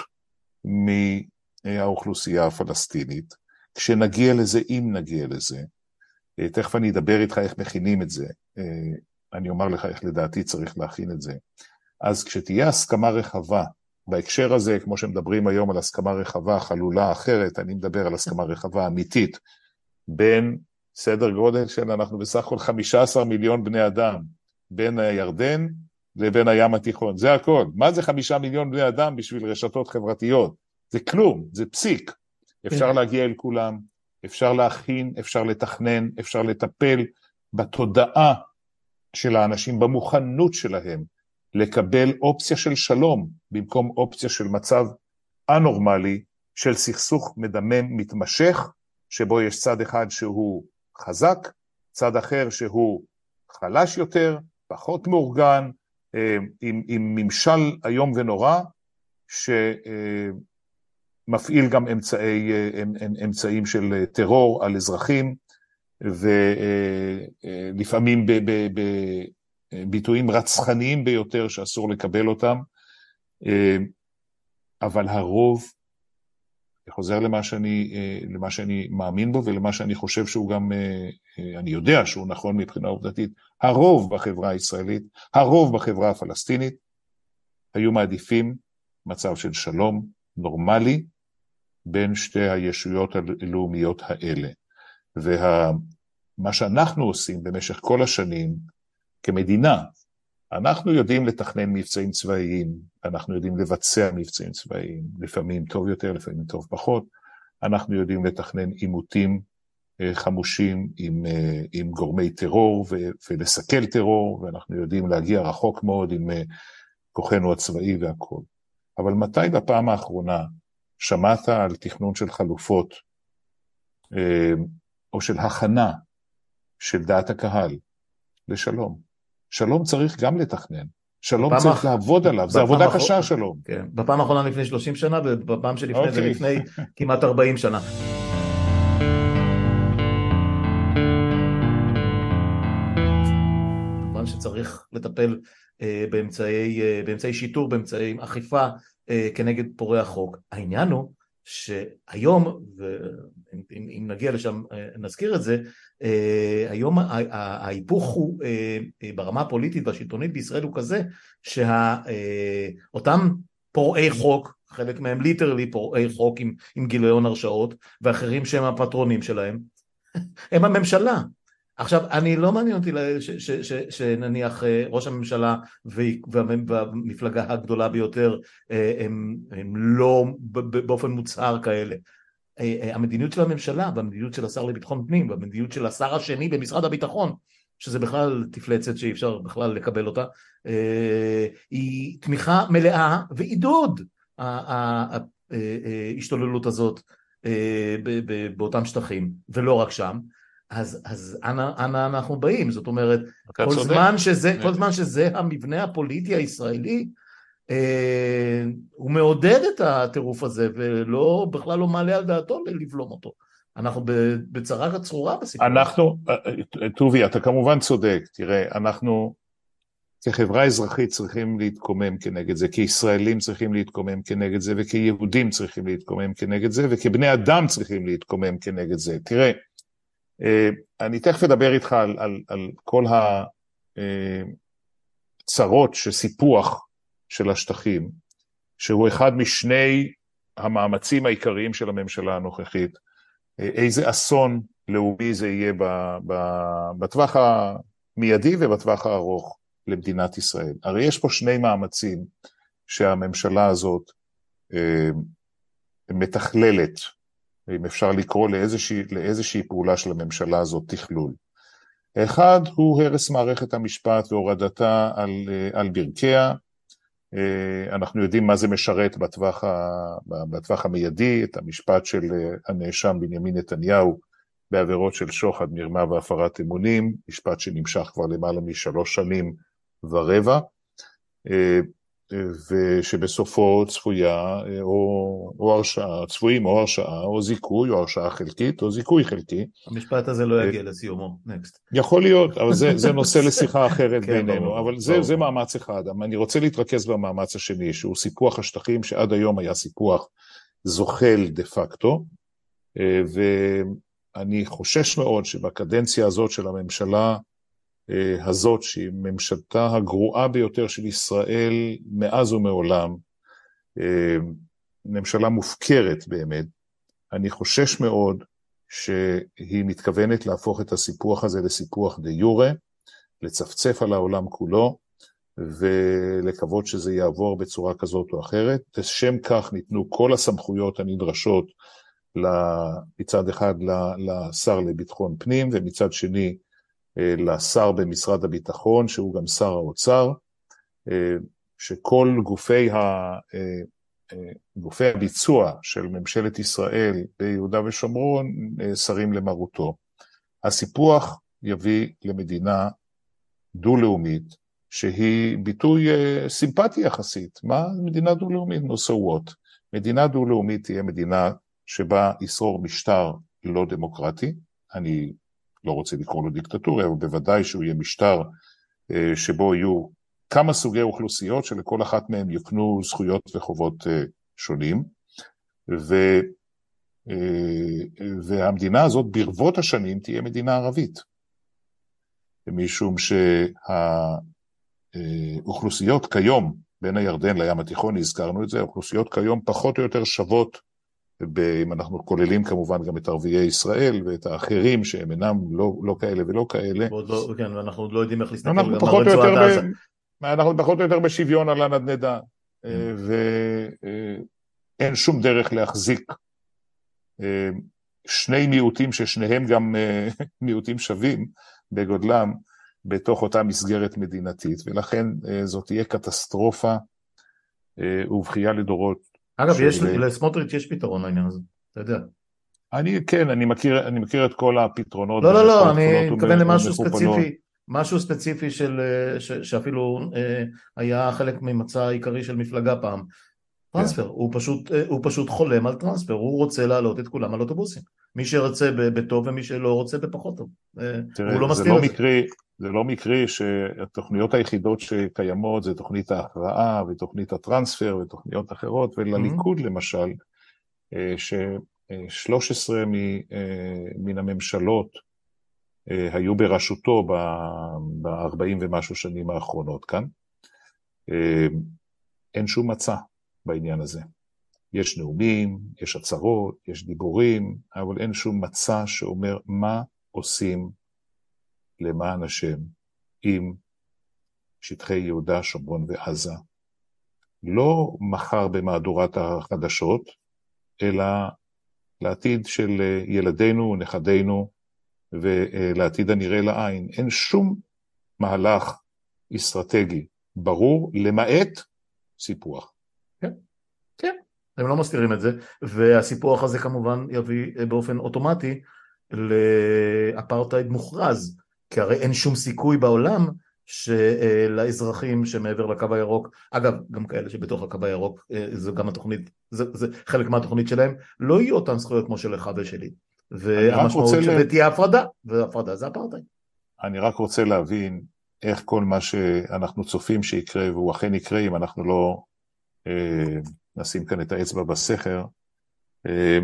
מהאוכלוסייה הפלסטינית, כשנגיע לזה, אם נגיע לזה, אה, תכף אני אדבר איתך איך מכינים את זה, אה, אני אומר לך איך לדעתי צריך להכין את זה. אז כשתהיה הסכמה רחבה, בהקשר הזה, כמו שמדברים היום על הסכמה רחבה, חלולה אחרת, אני מדבר על הסכמה רחבה אמיתית, בין סדר גודל של, אנחנו בסך הכל 15 מיליון בני אדם, בין הירדן לבין הים התיכון, זה הכל. מה זה חמישה מיליון בני אדם בשביל רשתות חברתיות? זה כלום, זה פסיק. אפשר כן. להגיע אל כולם, אפשר להכין, אפשר לתכנן, אפשר לטפל בתודעה של האנשים, במוכנות שלהם לקבל אופציה של שלום במקום אופציה של מצב אנורמלי של סכסוך מדמם מתמשך, שבו יש צד אחד שהוא חזק, צד אחר שהוא חלש יותר, פחות מאורגן, אה, עם, עם ממשל איום ונורא, שמפעיל גם אמצעי, אה, אמצעים של טרור על אזרחים, ולפעמים בביטויים רצחניים ביותר שאסור לקבל אותם, אה, אבל הרוב חוזר למה שאני, אה, למה שאני מאמין בו ולמה שאני חושב שהוא גם, אה, אני יודע שהוא נכון מבחינה עובדתית. הרוב בחברה הישראלית, הרוב בחברה הפלסטינית, היו מעדיפים מצב של שלום נורמלי בין שתי הישויות הלאומיות האלה. ומה שאנחנו עושים במשך כל השנים כמדינה, אנחנו יודעים לתכנן מבצעים צבאיים, אנחנו יודעים לבצע מבצעים צבאיים, לפעמים טוב יותר, לפעמים טוב פחות, אנחנו יודעים לתכנן עימותים אה, חמושים עם, אה, עם גורמי טרור ו, ולסכל טרור, ואנחנו יודעים להגיע רחוק מאוד עם אה, כוחנו הצבאי והכול. אבל מתי בפעם האחרונה שמעת על תכנון של חלופות, או של הכנה של דעת הקהל לשלום? שלום צריך גם לתכנן. שלום צריך אח... לעבוד עליו, זו עבודה אח... קשה שלום. כן, בפעם האחרונה לפני 30 שנה, ובפעם שלפני okay. זה אוקיי. לפני כמעט 40 שנה. כמובן שצריך לטפל אה, באמצעי, אה, באמצעי שיטור, באמצעי אכיפה אה, כנגד פורעי החוק. העניין הוא שהיום, ואם נגיע לשם נזכיר את זה, היום ההיפוך הוא אה, אה, ברמה הפוליטית והשלטונית בישראל הוא כזה שאותם פורעי חוק, חלק מהם ליטרלי פורעי חוק עם, עם גיליון הרשעות ואחרים שהם הפטרונים שלהם, הם הממשלה. עכשיו, אני לא מעניין אותי שנניח ראש הממשלה והמפלגה הגדולה ביותר הם, הם לא באופן מוצהר כאלה. אה, אה, המדיניות של הממשלה והמדיניות של השר לביטחון פנים והמדיניות של השר השני במשרד הביטחון שזה בכלל תפלצת שאי אפשר בכלל לקבל אותה אה, היא תמיכה מלאה ועידוד ההשתוללות הזאת באותם שטחים ולא רק שם. אז, אז אנה, אנה אנחנו באים זאת אומרת כל זמן, שזה, כל זמן שזה המבנה הפוליטי הישראלי הוא מעודד את הטירוף הזה ולא, בכלל לא מעלה על דעתו לבלום אותו. אנחנו בצרה צרורה בסיפור. אנחנו, טובי, אתה כמובן צודק, תראה, אנחנו כחברה אזרחית צריכים להתקומם כנגד זה, כישראלים צריכים להתקומם כנגד זה, וכיהודים צריכים להתקומם כנגד זה, וכבני אדם צריכים להתקומם כנגד זה. תראה, אה, אני תכף אדבר איתך על, על, על כל הצרות אה, שסיפוח של השטחים, שהוא אחד משני המאמצים העיקריים של הממשלה הנוכחית, איזה אסון לאומי זה יהיה בטווח המיידי ובטווח הארוך למדינת ישראל. הרי יש פה שני מאמצים שהממשלה הזאת אה, מתכללת, אם אפשר לקרוא לאיזושהי, לאיזושהי פעולה של הממשלה הזאת תכלול. אחד הוא הרס מערכת המשפט והורדתה על, על ברכיה. אנחנו יודעים מה זה משרת בטווח, ה, בטווח המיידי, את המשפט של הנאשם בנימין נתניהו בעבירות של שוחד, מרמה והפרת אמונים, משפט שנמשך כבר למעלה משלוש שנים ורבע. ושבסופו צפויה או, או הרשעה, צפויים או הרשעה או זיכוי או הרשעה חלקית או זיכוי חלקי. המשפט הזה לא יגיע לסיומו, נקסט. יכול להיות, אבל זה, זה נושא לשיחה אחרת כן, בינינו, ברור, אבל זה, ברור. זה מאמץ אחד. אני רוצה להתרכז במאמץ השני, שהוא סיפוח השטחים, שעד היום היה סיפוח זוחל דה פקטו, ואני חושש מאוד שבקדנציה הזאת של הממשלה, אה, הזאת, שהיא ממשלתה הגרועה ביותר של ישראל מאז ומעולם, אה, ממשלה מופקרת באמת, אני חושש מאוד שהיא מתכוונת להפוך את הסיפוח הזה לסיפוח דה יורה, לצפצף על העולם כולו, ולקוות שזה יעבור בצורה כזאת או אחרת. לשם כך ניתנו כל הסמכויות הנדרשות מצד אחד לשר לביטחון פנים, ומצד שני אה, לשר במשרד הביטחון, שהוא גם שר האוצר, אה, שכל גופי, ה, אה, גופי הביצוע של ממשלת ישראל ביהודה ושומרון שרים למרותו. הסיפוח יביא למדינה דו-לאומית, שהיא ביטוי סימפטי יחסית. מה מדינה דו-לאומית? No so what. מדינה דו-לאומית תהיה מדינה שבה ישרור משטר לא דמוקרטי, אני לא רוצה לקרוא לו דיקטטורי, אבל בוודאי שהוא יהיה משטר אה, שבו יהיו כמה סוגי אוכלוסיות שלכל אחת מהן יוקנו זכויות וחובות אה, שונים, ו, אה, והמדינה הזאת ברבות השנים תהיה מדינה ערבית, משום שהאוכלוסיות כיום, בין הירדן לים התיכון, הזכרנו את זה, האוכלוסיות כיום פחות או יותר שוות אם אנחנו כוללים כמובן גם את ערביי ישראל ואת האחרים שהם אינם לא, לא כאלה ולא כאלה. לא, כן, ואנחנו עוד לא יודעים איך להסתכל על רצועת עזה. אנחנו פחות או יותר בשוויון על הנדנדה, mm. ואין שום דרך להחזיק אה, שני מיעוטים ששניהם גם אה, מיעוטים שווים בגודלם בתוך אותה מסגרת מדינתית, ולכן אה, זאת תהיה קטסטרופה ובכייה לדורות אגב, יש, לסמוטריץ' יש פתרון לעניין הזה, אתה יודע. אני, כן, אני מכיר, אני מכיר את כל הפתרונות. לא, לא, לא, אני מתכוון למשהו ספציפי, משהו ספציפי של, ש, שאפילו אה, היה חלק ממצע העיקרי של מפלגה פעם. טרנספר, כן. הוא, פשוט, אה, הוא פשוט חולם על טרנספר, הוא רוצה להעלות את כולם על אוטובוסים. מי שרוצה בטוב ומי שלא רוצה בפחות טוב. אה, תראה, הוא לא מסתיר לא את זה. מקרי, זה לא מקרי שהתוכניות היחידות שקיימות זה תוכנית ההכרעה ותוכנית הטרנספר ותוכניות אחרות, ולליכוד mm-hmm. למשל, ש-13 אה, מן הממשלות היו בראשותו ב-40 ומשהו שנים האחרונות כאן, אין שום מצע בעניין הזה. יש נאומים, יש הצהרות, יש דיבורים, אבל אין שום מצע שאומר מה עושים למען השם עם שטחי יהודה, שומרון ועזה, לא מחר במהדורת החדשות, אלא לעתיד של ילדינו ונכדינו ולעתיד הנראה לעין. אין שום מהלך אסטרטגי ברור, למעט סיפוח. הם לא מסתירים את זה, והסיפוח הזה כמובן יביא באופן אוטומטי לאפרטהייד מוכרז. כי הרי אין שום סיכוי בעולם שלאזרחים שמעבר לקו הירוק, אגב, גם כאלה שבתוך הקו הירוק, אה, זו גם התוכנית, זה, זה חלק מהתוכנית שלהם, לא יהיו אותן זכויות כמו שלך ושלי. והמשמעות שתהיה הפרדה, והפרדה זה אפרטהייד. אני רק רוצה להבין איך כל מה שאנחנו צופים שיקרה, והוא אכן יקרה אם אנחנו לא אה, נשים כאן את האצבע בסכר, אה,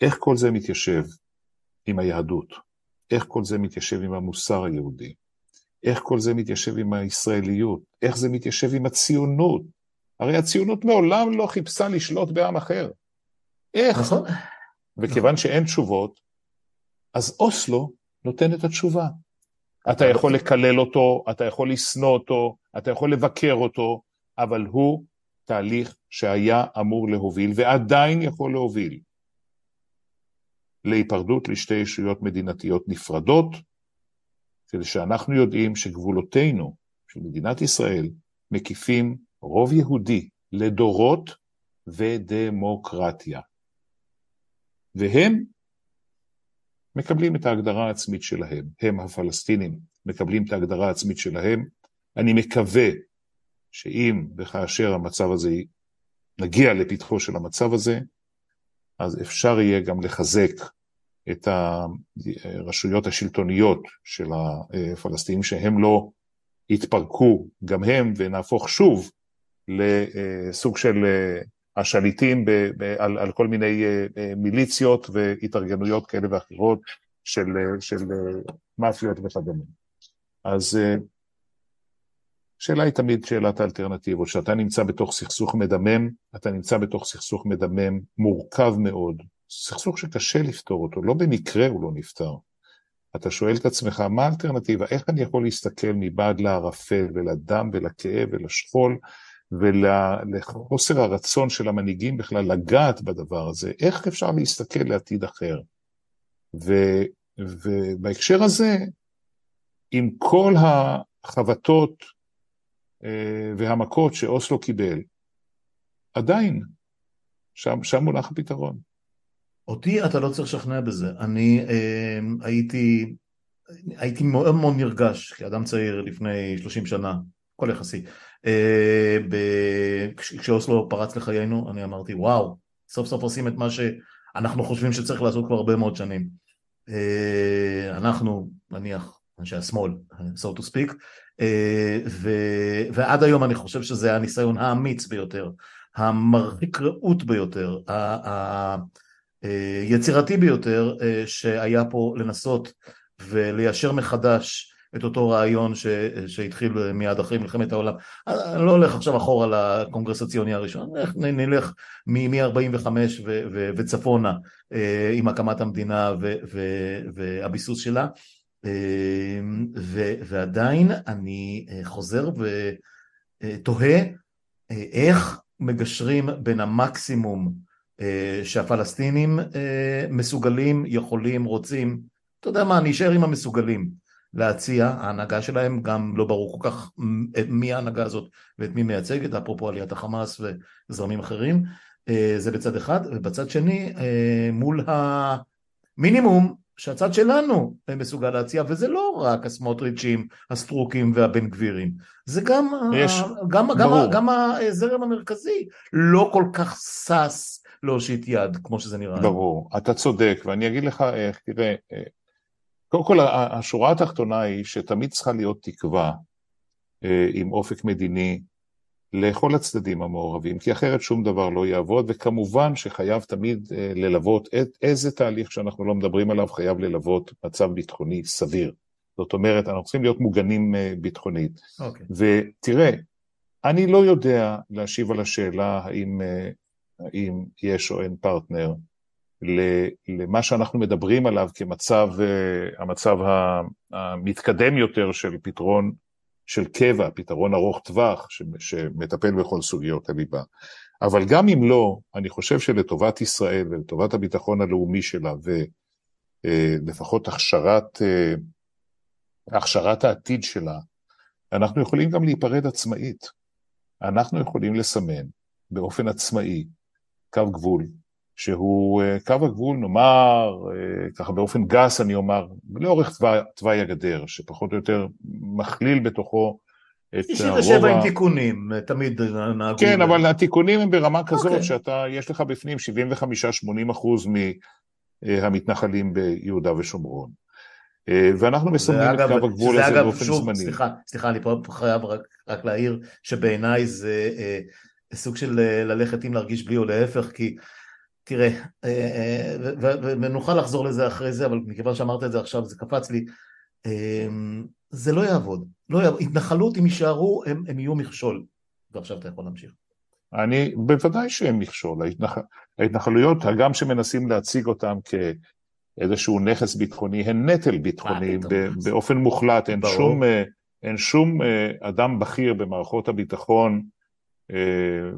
איך כל זה מתיישב עם היהדות? איך כל זה מתיישב עם המוסר היהודי, איך כל זה מתיישב עם הישראליות, איך זה מתיישב עם הציונות. הרי הציונות מעולם לא חיפשה לשלוט בעם אחר. איך? נכון. וכיוון שאין תשובות, אז אוסלו נותן את התשובה. אתה יכול לקלל אותו, אתה יכול לשנוא אותו, אתה יכול לבקר אותו, אבל הוא תהליך שהיה אמור להוביל ועדיין יכול להוביל להיפרדות לשתי ישויות מדינתיות נפרדות, כדי שאנחנו יודעים שגבולותינו של מדינת ישראל מקיפים רוב יהודי לדורות ודמוקרטיה. והם מקבלים את ההגדרה העצמית שלהם, הם הפלסטינים מקבלים את ההגדרה העצמית שלהם. אני מקווה שאם וכאשר המצב הזה, נגיע לפתחו של המצב הזה, אז אפשר יהיה גם לחזק את הרשויות השלטוניות של הפלסטינים, שהם לא יתפרקו גם הם, ונהפוך שוב לסוג של השליטים ב, ב, על, על כל מיני מיליציות והתארגנויות כאלה ואחרות של, של מאפיות וכדומה. אז השאלה היא תמיד שאלת האלטרנטיבות, כשאתה נמצא בתוך סכסוך מדמם, אתה נמצא בתוך סכסוך מדמם מורכב מאוד, סכסוך שקשה לפתור אותו, לא במקרה הוא לא נפתר. אתה שואל את עצמך, מה האלטרנטיבה? איך אני יכול להסתכל מבעד לערפל ולדם ולכאב ולשכול ולחוסר הרצון של המנהיגים בכלל לגעת בדבר הזה? איך אפשר להסתכל לעתיד אחר? ו, ובהקשר הזה, עם כל החבטות והמכות שאוסלו קיבל, עדיין, שם, שם מונח הפתרון. אותי אתה לא צריך לשכנע בזה. אני אה, הייתי, הייתי מאוד מאוד נרגש כאדם צעיר לפני 30 שנה, הכל יחסי. אה, ב... כשאוסלו פרץ לחיינו, אני אמרתי, וואו, סוף סוף עושים את מה שאנחנו חושבים שצריך לעשות כבר הרבה מאוד שנים. אה, אנחנו, נניח, אנשי השמאל, so to speak, אה, ו... ועד היום אני חושב שזה הניסיון האמיץ ביותר, המרחיק ראות ביותר, היצירתי ביותר אה, שהיה פה לנסות וליישר מחדש את אותו רעיון ש... שהתחיל מיד אחרי מלחמת העולם. אני לא הולך עכשיו אחורה לקונגרס הציוני הראשון, נלך מ-45 ו... ו... וצפונה אה, עם הקמת המדינה ו... ו... והביסוס שלה. אמ, ו- ועדיין אני אה, חוזר ותוהה אה, איך מגשרים בין המקסימום אה, שהפלסטינים מסוגלים, יכולים, רוצים, אתה יודע מה, אני אשאר עם המסוגלים להציע, ההנהגה שלהם גם לא ברור כל כך מי ההנהגה הזאת ואת מי מייצגת, אפרופו עליית החמאס וזרמים אחרים, זה בצד אחד, ובצד שני מול המינימום שהצד שלנו מסוגל להציע, וזה לא רק הסמוטריצ'ים, הסטרוקים והבן גבירים, זה גם, יש, ה, גם, גם, גם הזרם המרכזי לא כל כך שש להושיט יד, כמו שזה נראה. ברור, אתה צודק, ואני אגיד לך איך, תראה, אה, קודם כל השורה התחתונה היא שתמיד צריכה להיות תקווה אה, עם אופק מדיני לכל הצדדים המעורבים, כי אחרת שום דבר לא יעבוד, וכמובן שחייב תמיד אה, ללוות את איזה תהליך שאנחנו לא מדברים עליו, חייב ללוות מצב ביטחוני סביר. זאת אומרת, אנחנו צריכים להיות מוגנים אה, ביטחונית. Okay. אוקיי. ותראה, אני לא יודע להשיב על השאלה האם, אה, האם יש או אין פרטנר למה שאנחנו מדברים עליו כמצב המצב המתקדם יותר של פתרון של קבע, פתרון ארוך טווח, שמטפל בכל סוגיות הליבה. אבל גם אם לא, אני חושב שלטובת ישראל ולטובת הביטחון הלאומי שלה, ולפחות אה, הכשרת, אה, הכשרת העתיד שלה, אנחנו יכולים גם להיפרד עצמאית. אנחנו יכולים לסמן באופן עצמאי קו גבול שהוא אה, קו הגבול, נאמר, אה, ככה באופן גס אני אומר, לאורך תוואי הגדר, שפחות או יותר מכליל בתוכו את הרוב... 97 עם תיקונים, תמיד נהגו... כן, אבל התיקונים הם ברמה כזאת okay. אוקיי. שאתה, יש לך בפנים 75-80 אחוז מהמתנחלים ביהודה ושומרון. אה, ואנחנו מסמנים את קו הגבול הזה אגב, באופן שוב, זמני. סליחה, סליחה, אני פה חייב רק, רק להעיר שבעיניי זה אה, סוג של ללכת עם להרגיש בלי או להפך, כי תראה, אה, אה, ונוכל לחזור לזה אחרי זה, אבל מכיוון שאמרת את זה עכשיו זה קפץ לי, אה, זה לא יעבוד. לא יעבוד. התנחלות, אם יישארו, הם, הם יהיו מכשול. ועכשיו אתה יכול להמשיך. אני, בוודאי שהם מכשול. ההתנח... ההתנחלויות, הגם שמנסים להציג אותם כאיזשהו נכס ביטחוני, הן נטל ביטחוני באופן מוחלט. אין שום, אין שום אדם בכיר במערכות הביטחון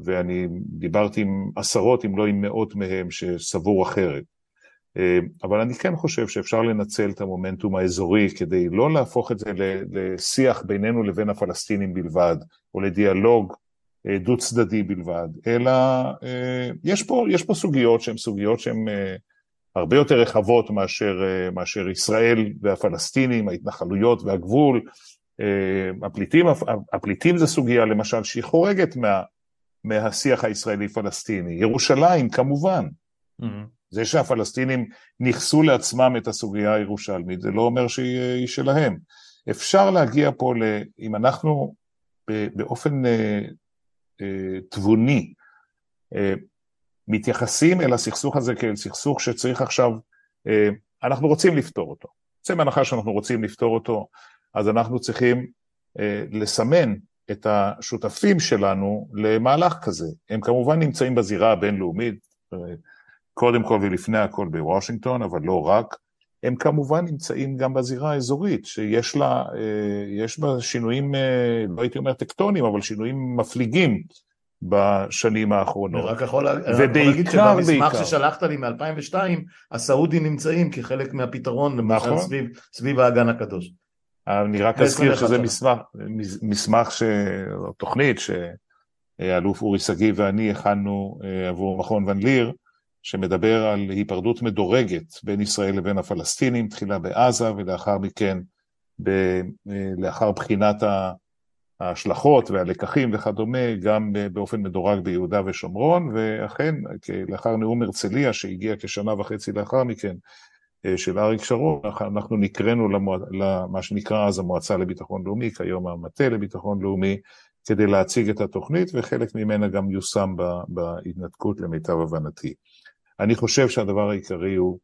ואני דיברתי עם עשרות אם לא עם מאות מהם שסבור אחרת. אבל אני כן חושב שאפשר לנצל את המומנטום האזורי כדי לא להפוך את זה לשיח בינינו לבין הפלסטינים בלבד, או לדיאלוג דו צדדי בלבד, אלא יש פה, יש פה סוגיות שהן סוגיות שהן הרבה יותר רחבות מאשר, מאשר ישראל והפלסטינים, ההתנחלויות והגבול. הפליטים, הפליטים זה סוגיה למשל שהיא חורגת מה, מהשיח הישראלי-פלסטיני. ירושלים כמובן. Mm-hmm. זה שהפלסטינים ניכסו לעצמם את הסוגיה הירושלמית, זה לא אומר שהיא שלהם. אפשר להגיע פה, ל, אם אנחנו באופן אה, אה, תבוני אה, מתייחסים אל הסכסוך הזה כאל סכסוך שצריך עכשיו, אה, אנחנו רוצים לפתור אותו. יוצא מהנחה שאנחנו רוצים לפתור אותו, אז אנחנו צריכים אה, לסמן את השותפים שלנו למהלך כזה. הם כמובן נמצאים בזירה הבינלאומית, אה, קודם כל ולפני הכל בוושינגטון, אבל לא רק. הם כמובן נמצאים גם בזירה האזורית, שיש לה, יש בה שינויים, לא הייתי אומר טקטונים, אבל שינויים מפליגים בשנים האחרונות. אני רק יכול, להגיד שבמסמך ששלחת לי מ-2002, הסעודים נמצאים כחלק מהפתרון, למשל נכון. סביב, סביב האגן הקדוש. אני רק אזכיר שזה מסמך, מסמך, ש... תוכנית שאלוף אורי שגיא ואני הכנו אה, עבור מכון ון ליר, שמדבר על היפרדות מדורגת בין ישראל לבין הפלסטינים, תחילה בעזה ולאחר מכן, ב... אה, לאחר בחינת. ההשלכות והלקחים וכדומה, גם באופן מדורג ביהודה ושומרון, ואכן, לאחר נאום הרצליה שהגיע כשנה וחצי לאחר מכן, אה, של אריק שרון, אנחנו נקראנו למה שנקרא אז המועצה לביטחון לאומי, כיום המטה לביטחון לאומי, כדי להציג את התוכנית, וחלק ממנה גם יושם בהתנתקות למיטב הבנתי. אני חושב שהדבר העיקרי הוא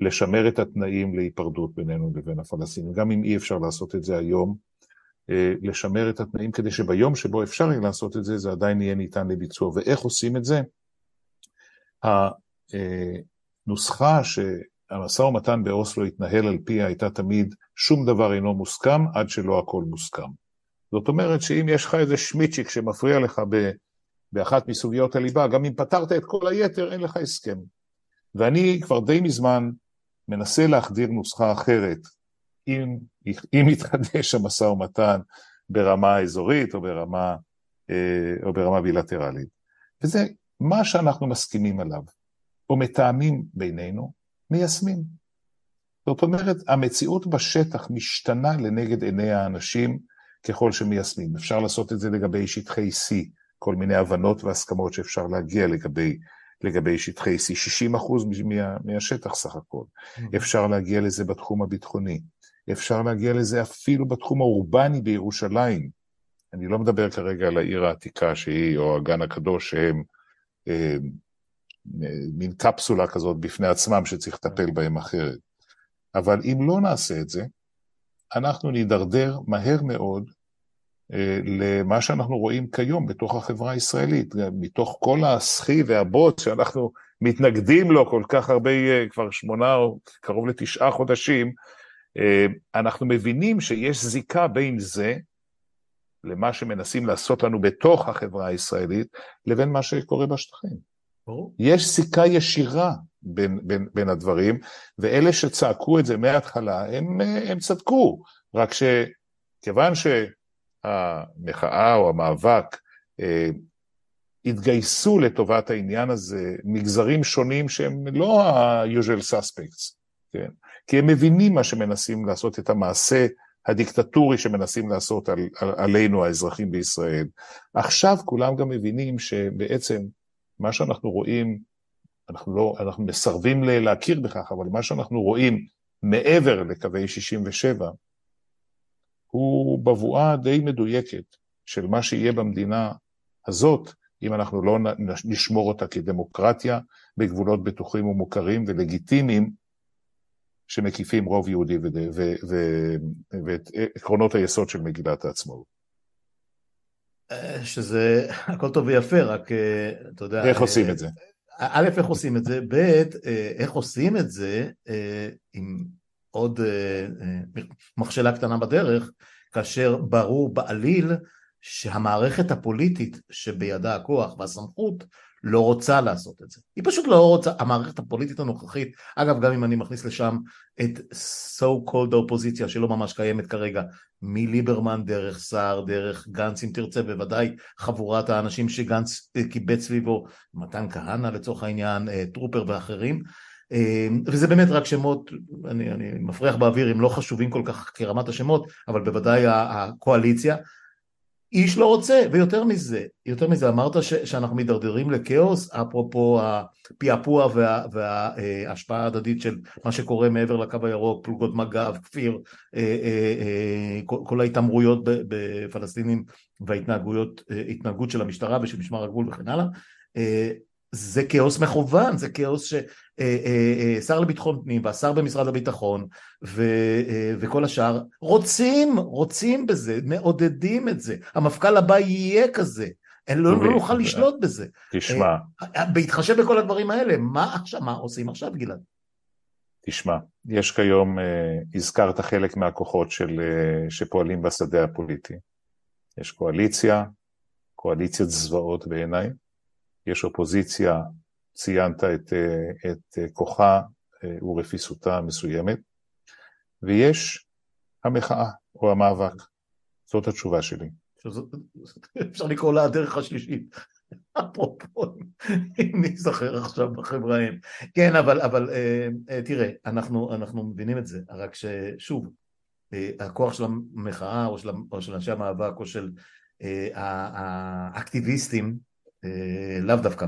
לשמר את התנאים להיפרדות בינינו לבין הפלסטינים, גם אם אי אפשר לעשות את זה היום, אה, לשמר את התנאים כדי שביום שבו אפשר יהיה לעשות את זה, זה עדיין יהיה ניתן לביצוע. ואיך עושים את זה? הנוסחה שהמשא ומתן באוסלו התנהל על פיה הייתה תמיד שום דבר אינו מוסכם עד שלא הכל מוסכם. זאת אומרת שאם יש לך איזה שמיצ'יק שמפריע לך ב, באחת מסוגיות הליבה, גם אם פתרת את כל היתר, אין לך הסכם. ואני כבר די מזמן מנסה להחדיר נוסחה אחרת, אם, אם יתחדש המשא ומתן ברמה אזורית או ברמה, אה, או ברמה בילטרלית. וזה מה שאנחנו מסכימים עליו, או מתאמים בינינו, מיישמים. זאת אומרת, המציאות בשטח משתנה לנגד עיני האנשים ככל שמיישמים. אפשר לעשות את זה לגבי שטחי C, כל מיני הבנות והסכמות שאפשר להגיע לגבי, לגבי שטחי C, 60 אחוז מה, מהשטח סך הכל. Mm-hmm. אפשר להגיע לזה בתחום הביטחוני. אפשר להגיע לזה אפילו בתחום האורבני בירושלים. אני לא מדבר כרגע על העיר העתיקה שהיא, או הגן הקדוש, שהם אה, מין קפסולה כזאת בפני עצמם שצריך לטפל בהם אחרת. אבל אם לא נעשה את זה, אנחנו נידרדר מהר מאוד אה, למה שאנחנו רואים כיום בתוך החברה הישראלית, מתוך כל הסחי והבוץ שאנחנו מתנגדים לו כל כך הרבה, אה, כבר שמונה או קרוב לתשעה חודשים, אה, אנחנו מבינים שיש זיקה בין זה, למה שמנסים לעשות לנו בתוך החברה הישראלית, לבין מה שקורה בשטחים. יש זיקה ישירה בין, בין, בין הדברים, ואלה שצעקו את זה מההתחלה, הם, הם צדקו, רק שכיוון שהמחאה או המאבק אה, התגייסו לטובת העניין הזה מגזרים שונים שהם לא ה-usual suspects, כן? כי הם מבינים מה שמנסים לעשות, את המעשה הדיקטטורי שמנסים לעשות על, על, עלינו האזרחים בישראל. עכשיו כולם גם מבינים שבעצם מה שאנחנו רואים, אנחנו לא, אנחנו מסרבים להכיר בכך, אבל מה שאנחנו רואים מעבר לקווי 67, הוא בבואה די מדויקת של מה שיהיה במדינה הזאת, אם אנחנו לא נשמור אותה כדמוקרטיה בגבולות בטוחים ומוכרים ולגיטימיים, שמקיפים רוב יהודי ואת עקרונות היסוד של מגילת העצמאות. אה, שזה הכל טוב ויפה, רק אה, אתה יודע... איך עושים את זה? א', איך עושים את זה, ב', אה, איך עושים את זה עם עוד מכשלה קטנה בדרך, כאשר ברור בעליל שהמערכת הפוליטית שבידה הכוח והסמכות לא רוצה לעשות את זה. היא פשוט לא רוצה, המערכת הפוליטית הנוכחית, אגב גם אם אני מכניס לשם את so called האופוזיציה שלא ממש קיימת כרגע, מליברמן דרך סער, דרך גנץ אם תרצה, בוודאי חבורת האנשים שגנץ קיבץ סביבו, מתן כהנא לצורך העניין, אה, טרופר ואחרים, אה, וזה באמת רק שמות, אני, אני מפריח באוויר, הם לא חשובים כל כך כרמת השמות, אבל בוודאי הקואליציה, איש לא רוצה, ויותר מזה, יותר מזה, אמרת ש, שאנחנו מידרדרים לכאוס, אפרופו הפעפוע וה, וההשפעה ההדדית של מה שקורה מעבר לקו הירוק, פלוגות מג"ב, כפיר, אה, אה, אה, כל, כל ההתעמרויות בפלסטינים וההתנהגות של המשטרה ושל משמר הגבול וכן הלאה, זה כאוס מכוון, זה כאוס ששר אה, אה, אה, לביטחון פנים והשר במשרד הביטחון ו, וכל השאר רוצים, רוצים בזה, מעודדים את זה, המפכ"ל הבא יהיה כזה, לא, לא נוכל לשלוט בזה. תשמע. בהתחשב בכל הדברים האלה, מה עכשיו, מה עושים עכשיו גלעד? תשמע, יש כיום, הזכרת חלק מהכוחות של, שפועלים בשדה הפוליטי. יש קואליציה, קואליציית זוועות בעיניי, יש אופוזיציה, ציינת את, אה, את אה, כוחה אה, ורפיסותה המסוימת, ויש המחאה או המאבק. זאת התשובה שלי. אפשר לקרוא לה הדרך השלישית. אפרופו, אם ניזכר עכשיו בחברה ההם. כן, אבל, אבל תראה, אנחנו, אנחנו מבינים את זה, רק ששוב, הכוח של המחאה או של, או של אנשי המאבק או של האקטיביסטים לאו דווקא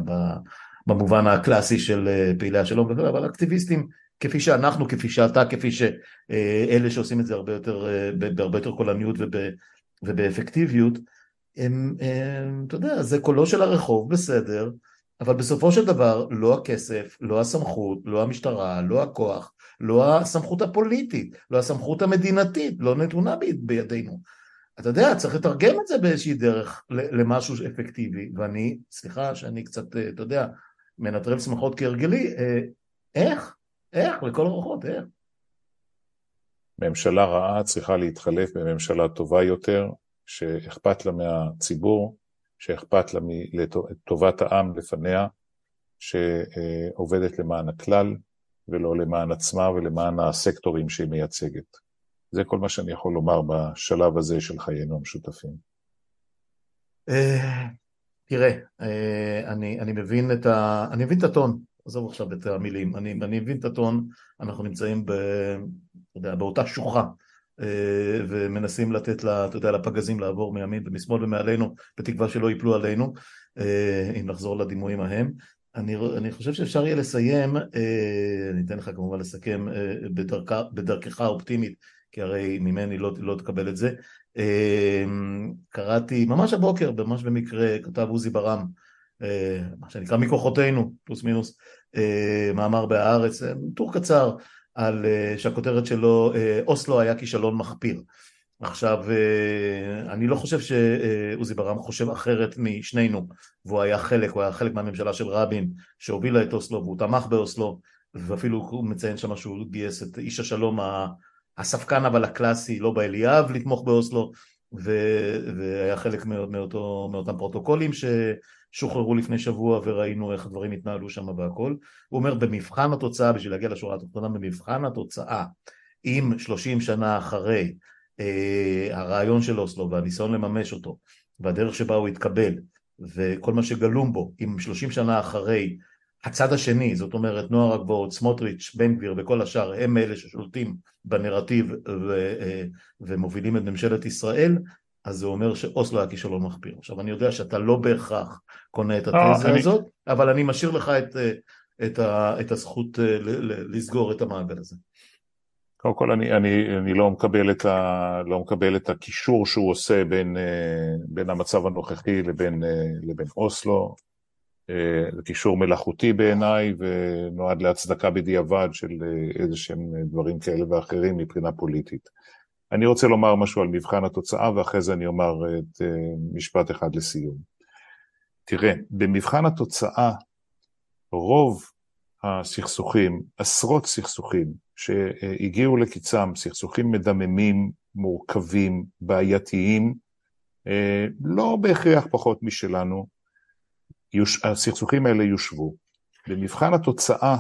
במובן הקלאסי של אה, פעילי השלום וכו', אבל אקטיביסטים כפי שאנחנו, כפי שאתה, כפי שאלה שעושים את זה הרבה יותר, אה, בהרבה יותר קולניות ובאפקטיביות, הם, הם, אתה יודע, זה קולו של הרחוב, בסדר, אבל בסופו של דבר לא הכסף, לא הסמכות, לא המשטרה, לא הכוח, לא הסמכות הפוליטית, לא הסמכות המדינתית, לא נתונה בידינו. אתה יודע, צריך לתרגם את זה באיזושהי דרך למשהו אפקטיבי, ואני, סליחה שאני קצת, אה, אתה יודע, מנטרל שמחות כהרגלי, אה, איך? איך? לכל הרוחות, איך? ממשלה רעה צריכה להתחלף בממשלה טובה יותר, שאכפת לה מהציבור, שאכפת לה לטובת העם לפניה, שעובדת למען הכלל ולא למען עצמה ולמען הסקטורים שהיא מייצגת. זה כל מה שאני יכול לומר בשלב הזה של חיינו המשותפים. אה, תראה, אה, אני, אני, מבין את ה, אני את הטון, עזוב עכשיו את המילים, אני, אני מבין את הטון, אנחנו נמצאים ב, יודע, באותה שוחה אה, ומנסים לתת לה, אתה יודע, לפגזים לעבור מימין ומשמאל ומעלינו, בתקווה שלא ייפלו עלינו, אם נחזור לדימויים ההם. אני, אני חושב שאפשר יהיה לסיים, אני אתן לך כמובן לסכם בדרכה, בדרכך האופטימית כי הרי ממני לא, לא תקבל את זה. אמ, קראתי ממש הבוקר, ממש במקרה, כתב עוזי ברם, אה, מה שנקרא מכוחותינו, פלוס מינוס, אה, מאמר בהארץ, אה, טור קצר, על שהכותרת שלו, אוסלו היה כישלון מחפיר. עכשיו, אני לא חושב שעוזי ברם חושב אחרת משנינו, והוא היה חלק, הוא היה חלק מהממשלה של רבין שהובילה את אוסלו והוא תמך באוסלו, ואפילו הוא מציין שם שהוא גייס את איש השלום הספקן אבל הקלאסי, לא באליאב, לתמוך באוסלו, ו- והיה חלק מאותו, מאותם פרוטוקולים ששוחררו לפני שבוע וראינו איך הדברים התנהלו שם והכל. הוא אומר במבחן התוצאה, בשביל להגיע לשורה התחתונה, במבחן התוצאה, אם שלושים שנה אחרי אה, הרעיון של אוסלו והניסיון לממש אותו, והדרך שבה הוא התקבל, וכל מה שגלום בו, אם שלושים שנה אחרי הצד השני, זאת אומרת נוער הגבעות, סמוטריץ', בן גביר וכל השאר הם אלה ששולטים בנרטיב ו- אה, ומובילים את ממשלת ישראל, אז זה אומר שאוסלו היה כישלון מחפיר. עכשיו אני יודע שאתה לא בהכרח קונה את לא, התזה הזאת, אבל אני משאיר לך את, אה, את, ה, את הזכות אה, לסגור את המעגל הזה. קודם כל אני, אני, אני לא, מקבל את ה, לא מקבל את הקישור שהוא עושה בין, בין המצב הנוכחי לבין, לבין אוסלו. אה, זה קישור מלאכותי בעיניי ונועד להצדקה בדיעבד של אה, איזה שהם דברים כאלה ואחרים מבחינה פוליטית. אני רוצה לומר משהו על מבחן התוצאה ואחרי זה אני אומר את אה, משפט אחד לסיום. תראה, במבחן התוצאה רוב הסכסוכים, עשרות סכסוכים שהגיעו לקיצם, סכסוכים מדממים, מורכבים, בעייתיים, לא בהכרח פחות משלנו, הסכסוכים האלה יושבו. במבחן התוצאה,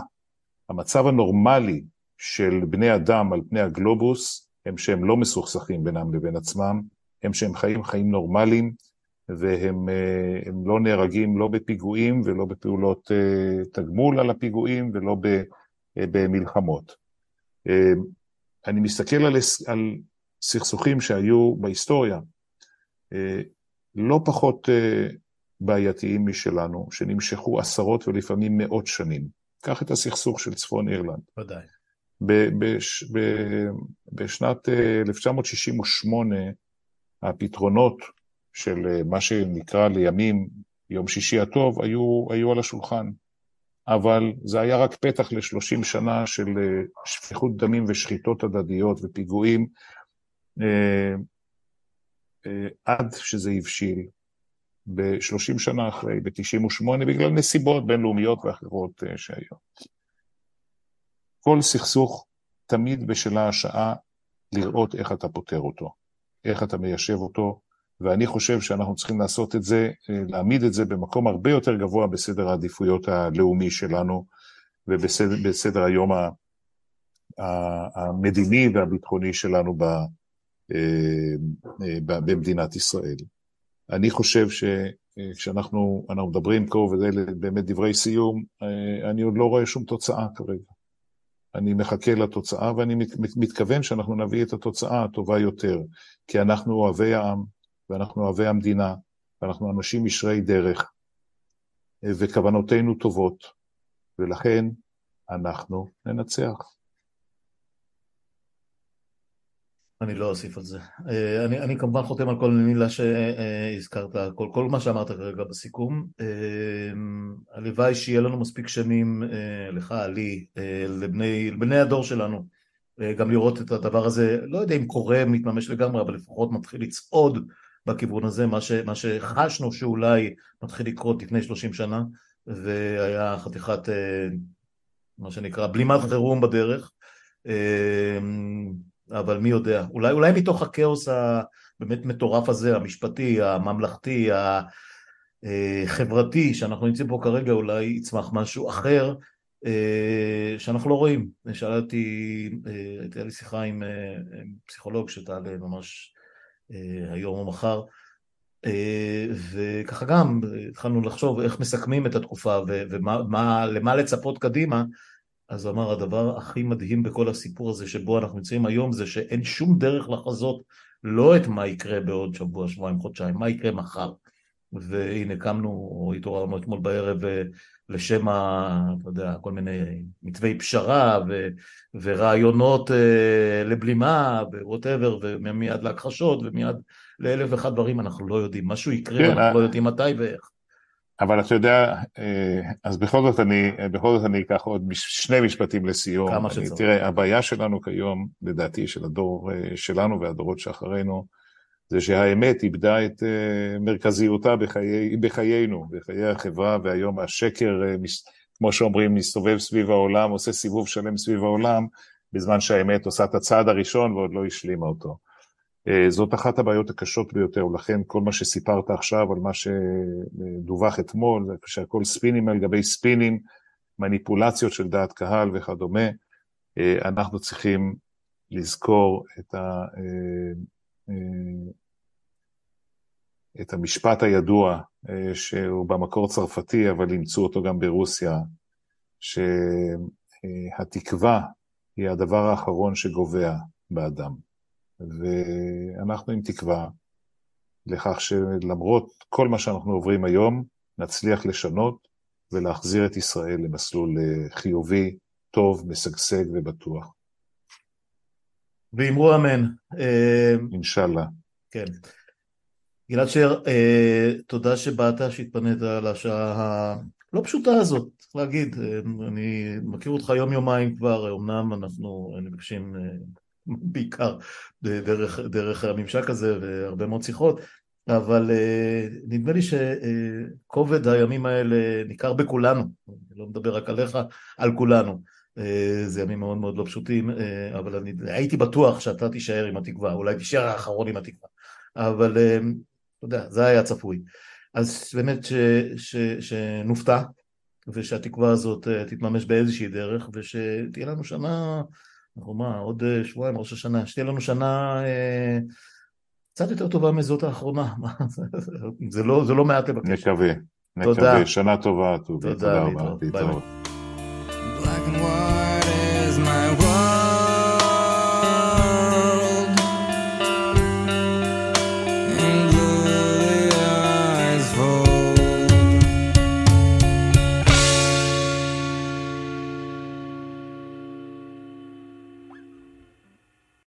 המצב הנורמלי של בני אדם על פני הגלובוס, הם שהם לא מסוכסכים בינם לבין עצמם, הם שהם חיים חיים נורמליים, והם אה, לא נהרגים לא בפיגועים ולא בפעולות אה, תגמול על הפיגועים ולא אה, במלחמות. אני מסתכל על, על סכסוכים שהיו בהיסטוריה, לא פחות בעייתיים משלנו, שנמשכו עשרות ולפעמים מאות שנים. קח את הסכסוך של צפון אירלנד. ודאי. בשנת 1968 הפתרונות של אה, מה שנקרא לימים יום שישי הטוב היו, היו על השולחן. אבל זה היה רק פתח לשלושים שנה של אה, שפיכות דמים ושחיטות הדדיות ופיגועים, אה, עד שזה הבשיל ב-30 שנה אחרי, ב-98, בגלל נסיבות בינלאומיות ואחרות שהיו. כל סכסוך תמיד בשלה השעה לראות איך אתה פותר אותו, איך אתה מיישב אותו, ואני חושב שאנחנו צריכים לעשות את זה, אה, להעמיד את זה במקום הרבה יותר גבוה בסדר העדיפויות הלאומי שלנו ובסדר היום המדיני והביטחוני שלנו אה, אה, במדינת ישראל. אני חושב שכשאנחנו מדברים פה, וזה באמת דברי סיום, אני עוד לא רואה שום תוצאה כרגע. אני מחכה לתוצאה ואני מתכוון שאנחנו נביא את התוצאה הטובה יותר, כי אנחנו אוהבי העם, ואנחנו אוהבי המדינה, ואנחנו אנשים ישרי דרך, וכוונותינו טובות, ולכן אנחנו ננצח. אני לא אוסיף על זה. אה, אני, אני כמובן חותם על כל מילה שהזכרת, כל, כל מה שאמרת כרגע בסיכום. אה, הלוואי שיהיה לנו מספיק שנים, אה, לך, לי, לבני, לבני הדור שלנו, גם לראות את הדבר הזה, לא יודע אם קורה, מתממש לגמרי, אבל לפחות מתחיל לצעוד בכיוון הזה, מה, ש, מה שחשנו שאולי מתחיל לקרות לפני 30 שנה, והיה חתיכת, מה שנקרא, בלימת חירום בדרך, אבל מי יודע, אולי, אולי מתוך הכאוס הבאמת מטורף הזה, המשפטי, הממלכתי, החברתי, שאנחנו נמצאים פה כרגע, אולי יצמח משהו אחר, אה, שאנחנו לא רואים. שאלתי, הייתה לי שיחה עם פסיכולוג שתעלה ממש אה, היום או מחר, אה, וככה גם התחלנו לחשוב איך מסכמים את התקופה ולמה לצפות קדימה, אז אמר הדבר הכי מדהים בכל הסיפור הזה שבו אנחנו נמצאים היום זה שאין שום דרך לחזות לא את מה יקרה בעוד שבוע, שבועיים, חודשיים, מה יקרה מחר. והנה קמנו, או התעוררנו אתמול בערב אה, לשם, אתה יודע, כל מיני מתווי פשרה ו, ורעיונות uh, לבלימה וווטאבר, ומיד להכחשות ומיד לאלף ואחד דברים, אנחנו לא יודעים. משהו יקרה, כן, אנחנו לא יודעים מתי ואיך. אבל אתה יודע, אה, אז בכל זאת אני, בכל זאת אני אקח עוד שני משפטים לסיום. כמה שצריך. תראה, הבעיה שלנו כיום, לדעתי, של הדור שלנו והדורות שאחרינו, זה שהאמת איבדה את אה, מרכזיותה בחיי, בחיינו, בחיי החברה, והיום השקר, אה, כמו שאומרים, מסתובב סביב העולם, עושה סיבוב שלם סביב העולם, בזמן שהאמת עושה את הצעד הראשון ועוד לא השלימה אותו. אה, זאת אחת הבעיות הקשות ביותר, ולכן כל מה שסיפרת עכשיו על מה שדווח אתמול, שהכל ספינים על גבי ספינים, מניפולציות של דעת קהל וכדומה, אנחנו צריכים לזכור את ה... את המשפט הידוע, אה, שהוא במקור צרפתי, אבל אימצו אותו גם ברוסיה, שהתקווה היא הדבר האחרון שגובע באדם. ואנחנו עם תקווה לכך שלמרות כל מה שאנחנו עוברים היום, נצליח לשנות ולהחזיר את ישראל למסלול אה, חיובי, טוב, משגשג ובטוח. ואמרו אמן. אה, אינשאללה. כן. גלעד שר, אה, תודה שבאת, שהתפנית על השעה הלא פשוטה הזאת, צריך להגיד, אני מכיר אותך יום יומיים כבר, אמנם אנחנו נפגשים בעיקר דרך, דרך הממשק הזה והרבה מאוד שיחות, אבל אה, נדמה לי שכובד הימים האלה ניכר בכולנו, אני לא מדבר רק עליך, על כולנו. אה, זה ימים מאוד מאוד לא פשוטים, אה, אבל אני הייתי בטוח שאתה תישאר עם התקווה, אולי תישאר האחרון עם התקווה. אבל אתה יודע, זה היה צפוי. אז באמת ש, ש, שנופתע, ושהתקווה הזאת תתממש באיזושהי דרך, ושתהיה לנו שנה, אנחנו מה, עוד אה, שבועיים, ראש השנה, שתהיה לנו שנה אה, קצת יותר טובה מזאת האחרונה. זה, לא, זה לא מעט לבקש. נקווה. תודה. נקווה. שנה טובה, טובי. תודה, תודה רבה. להתראות.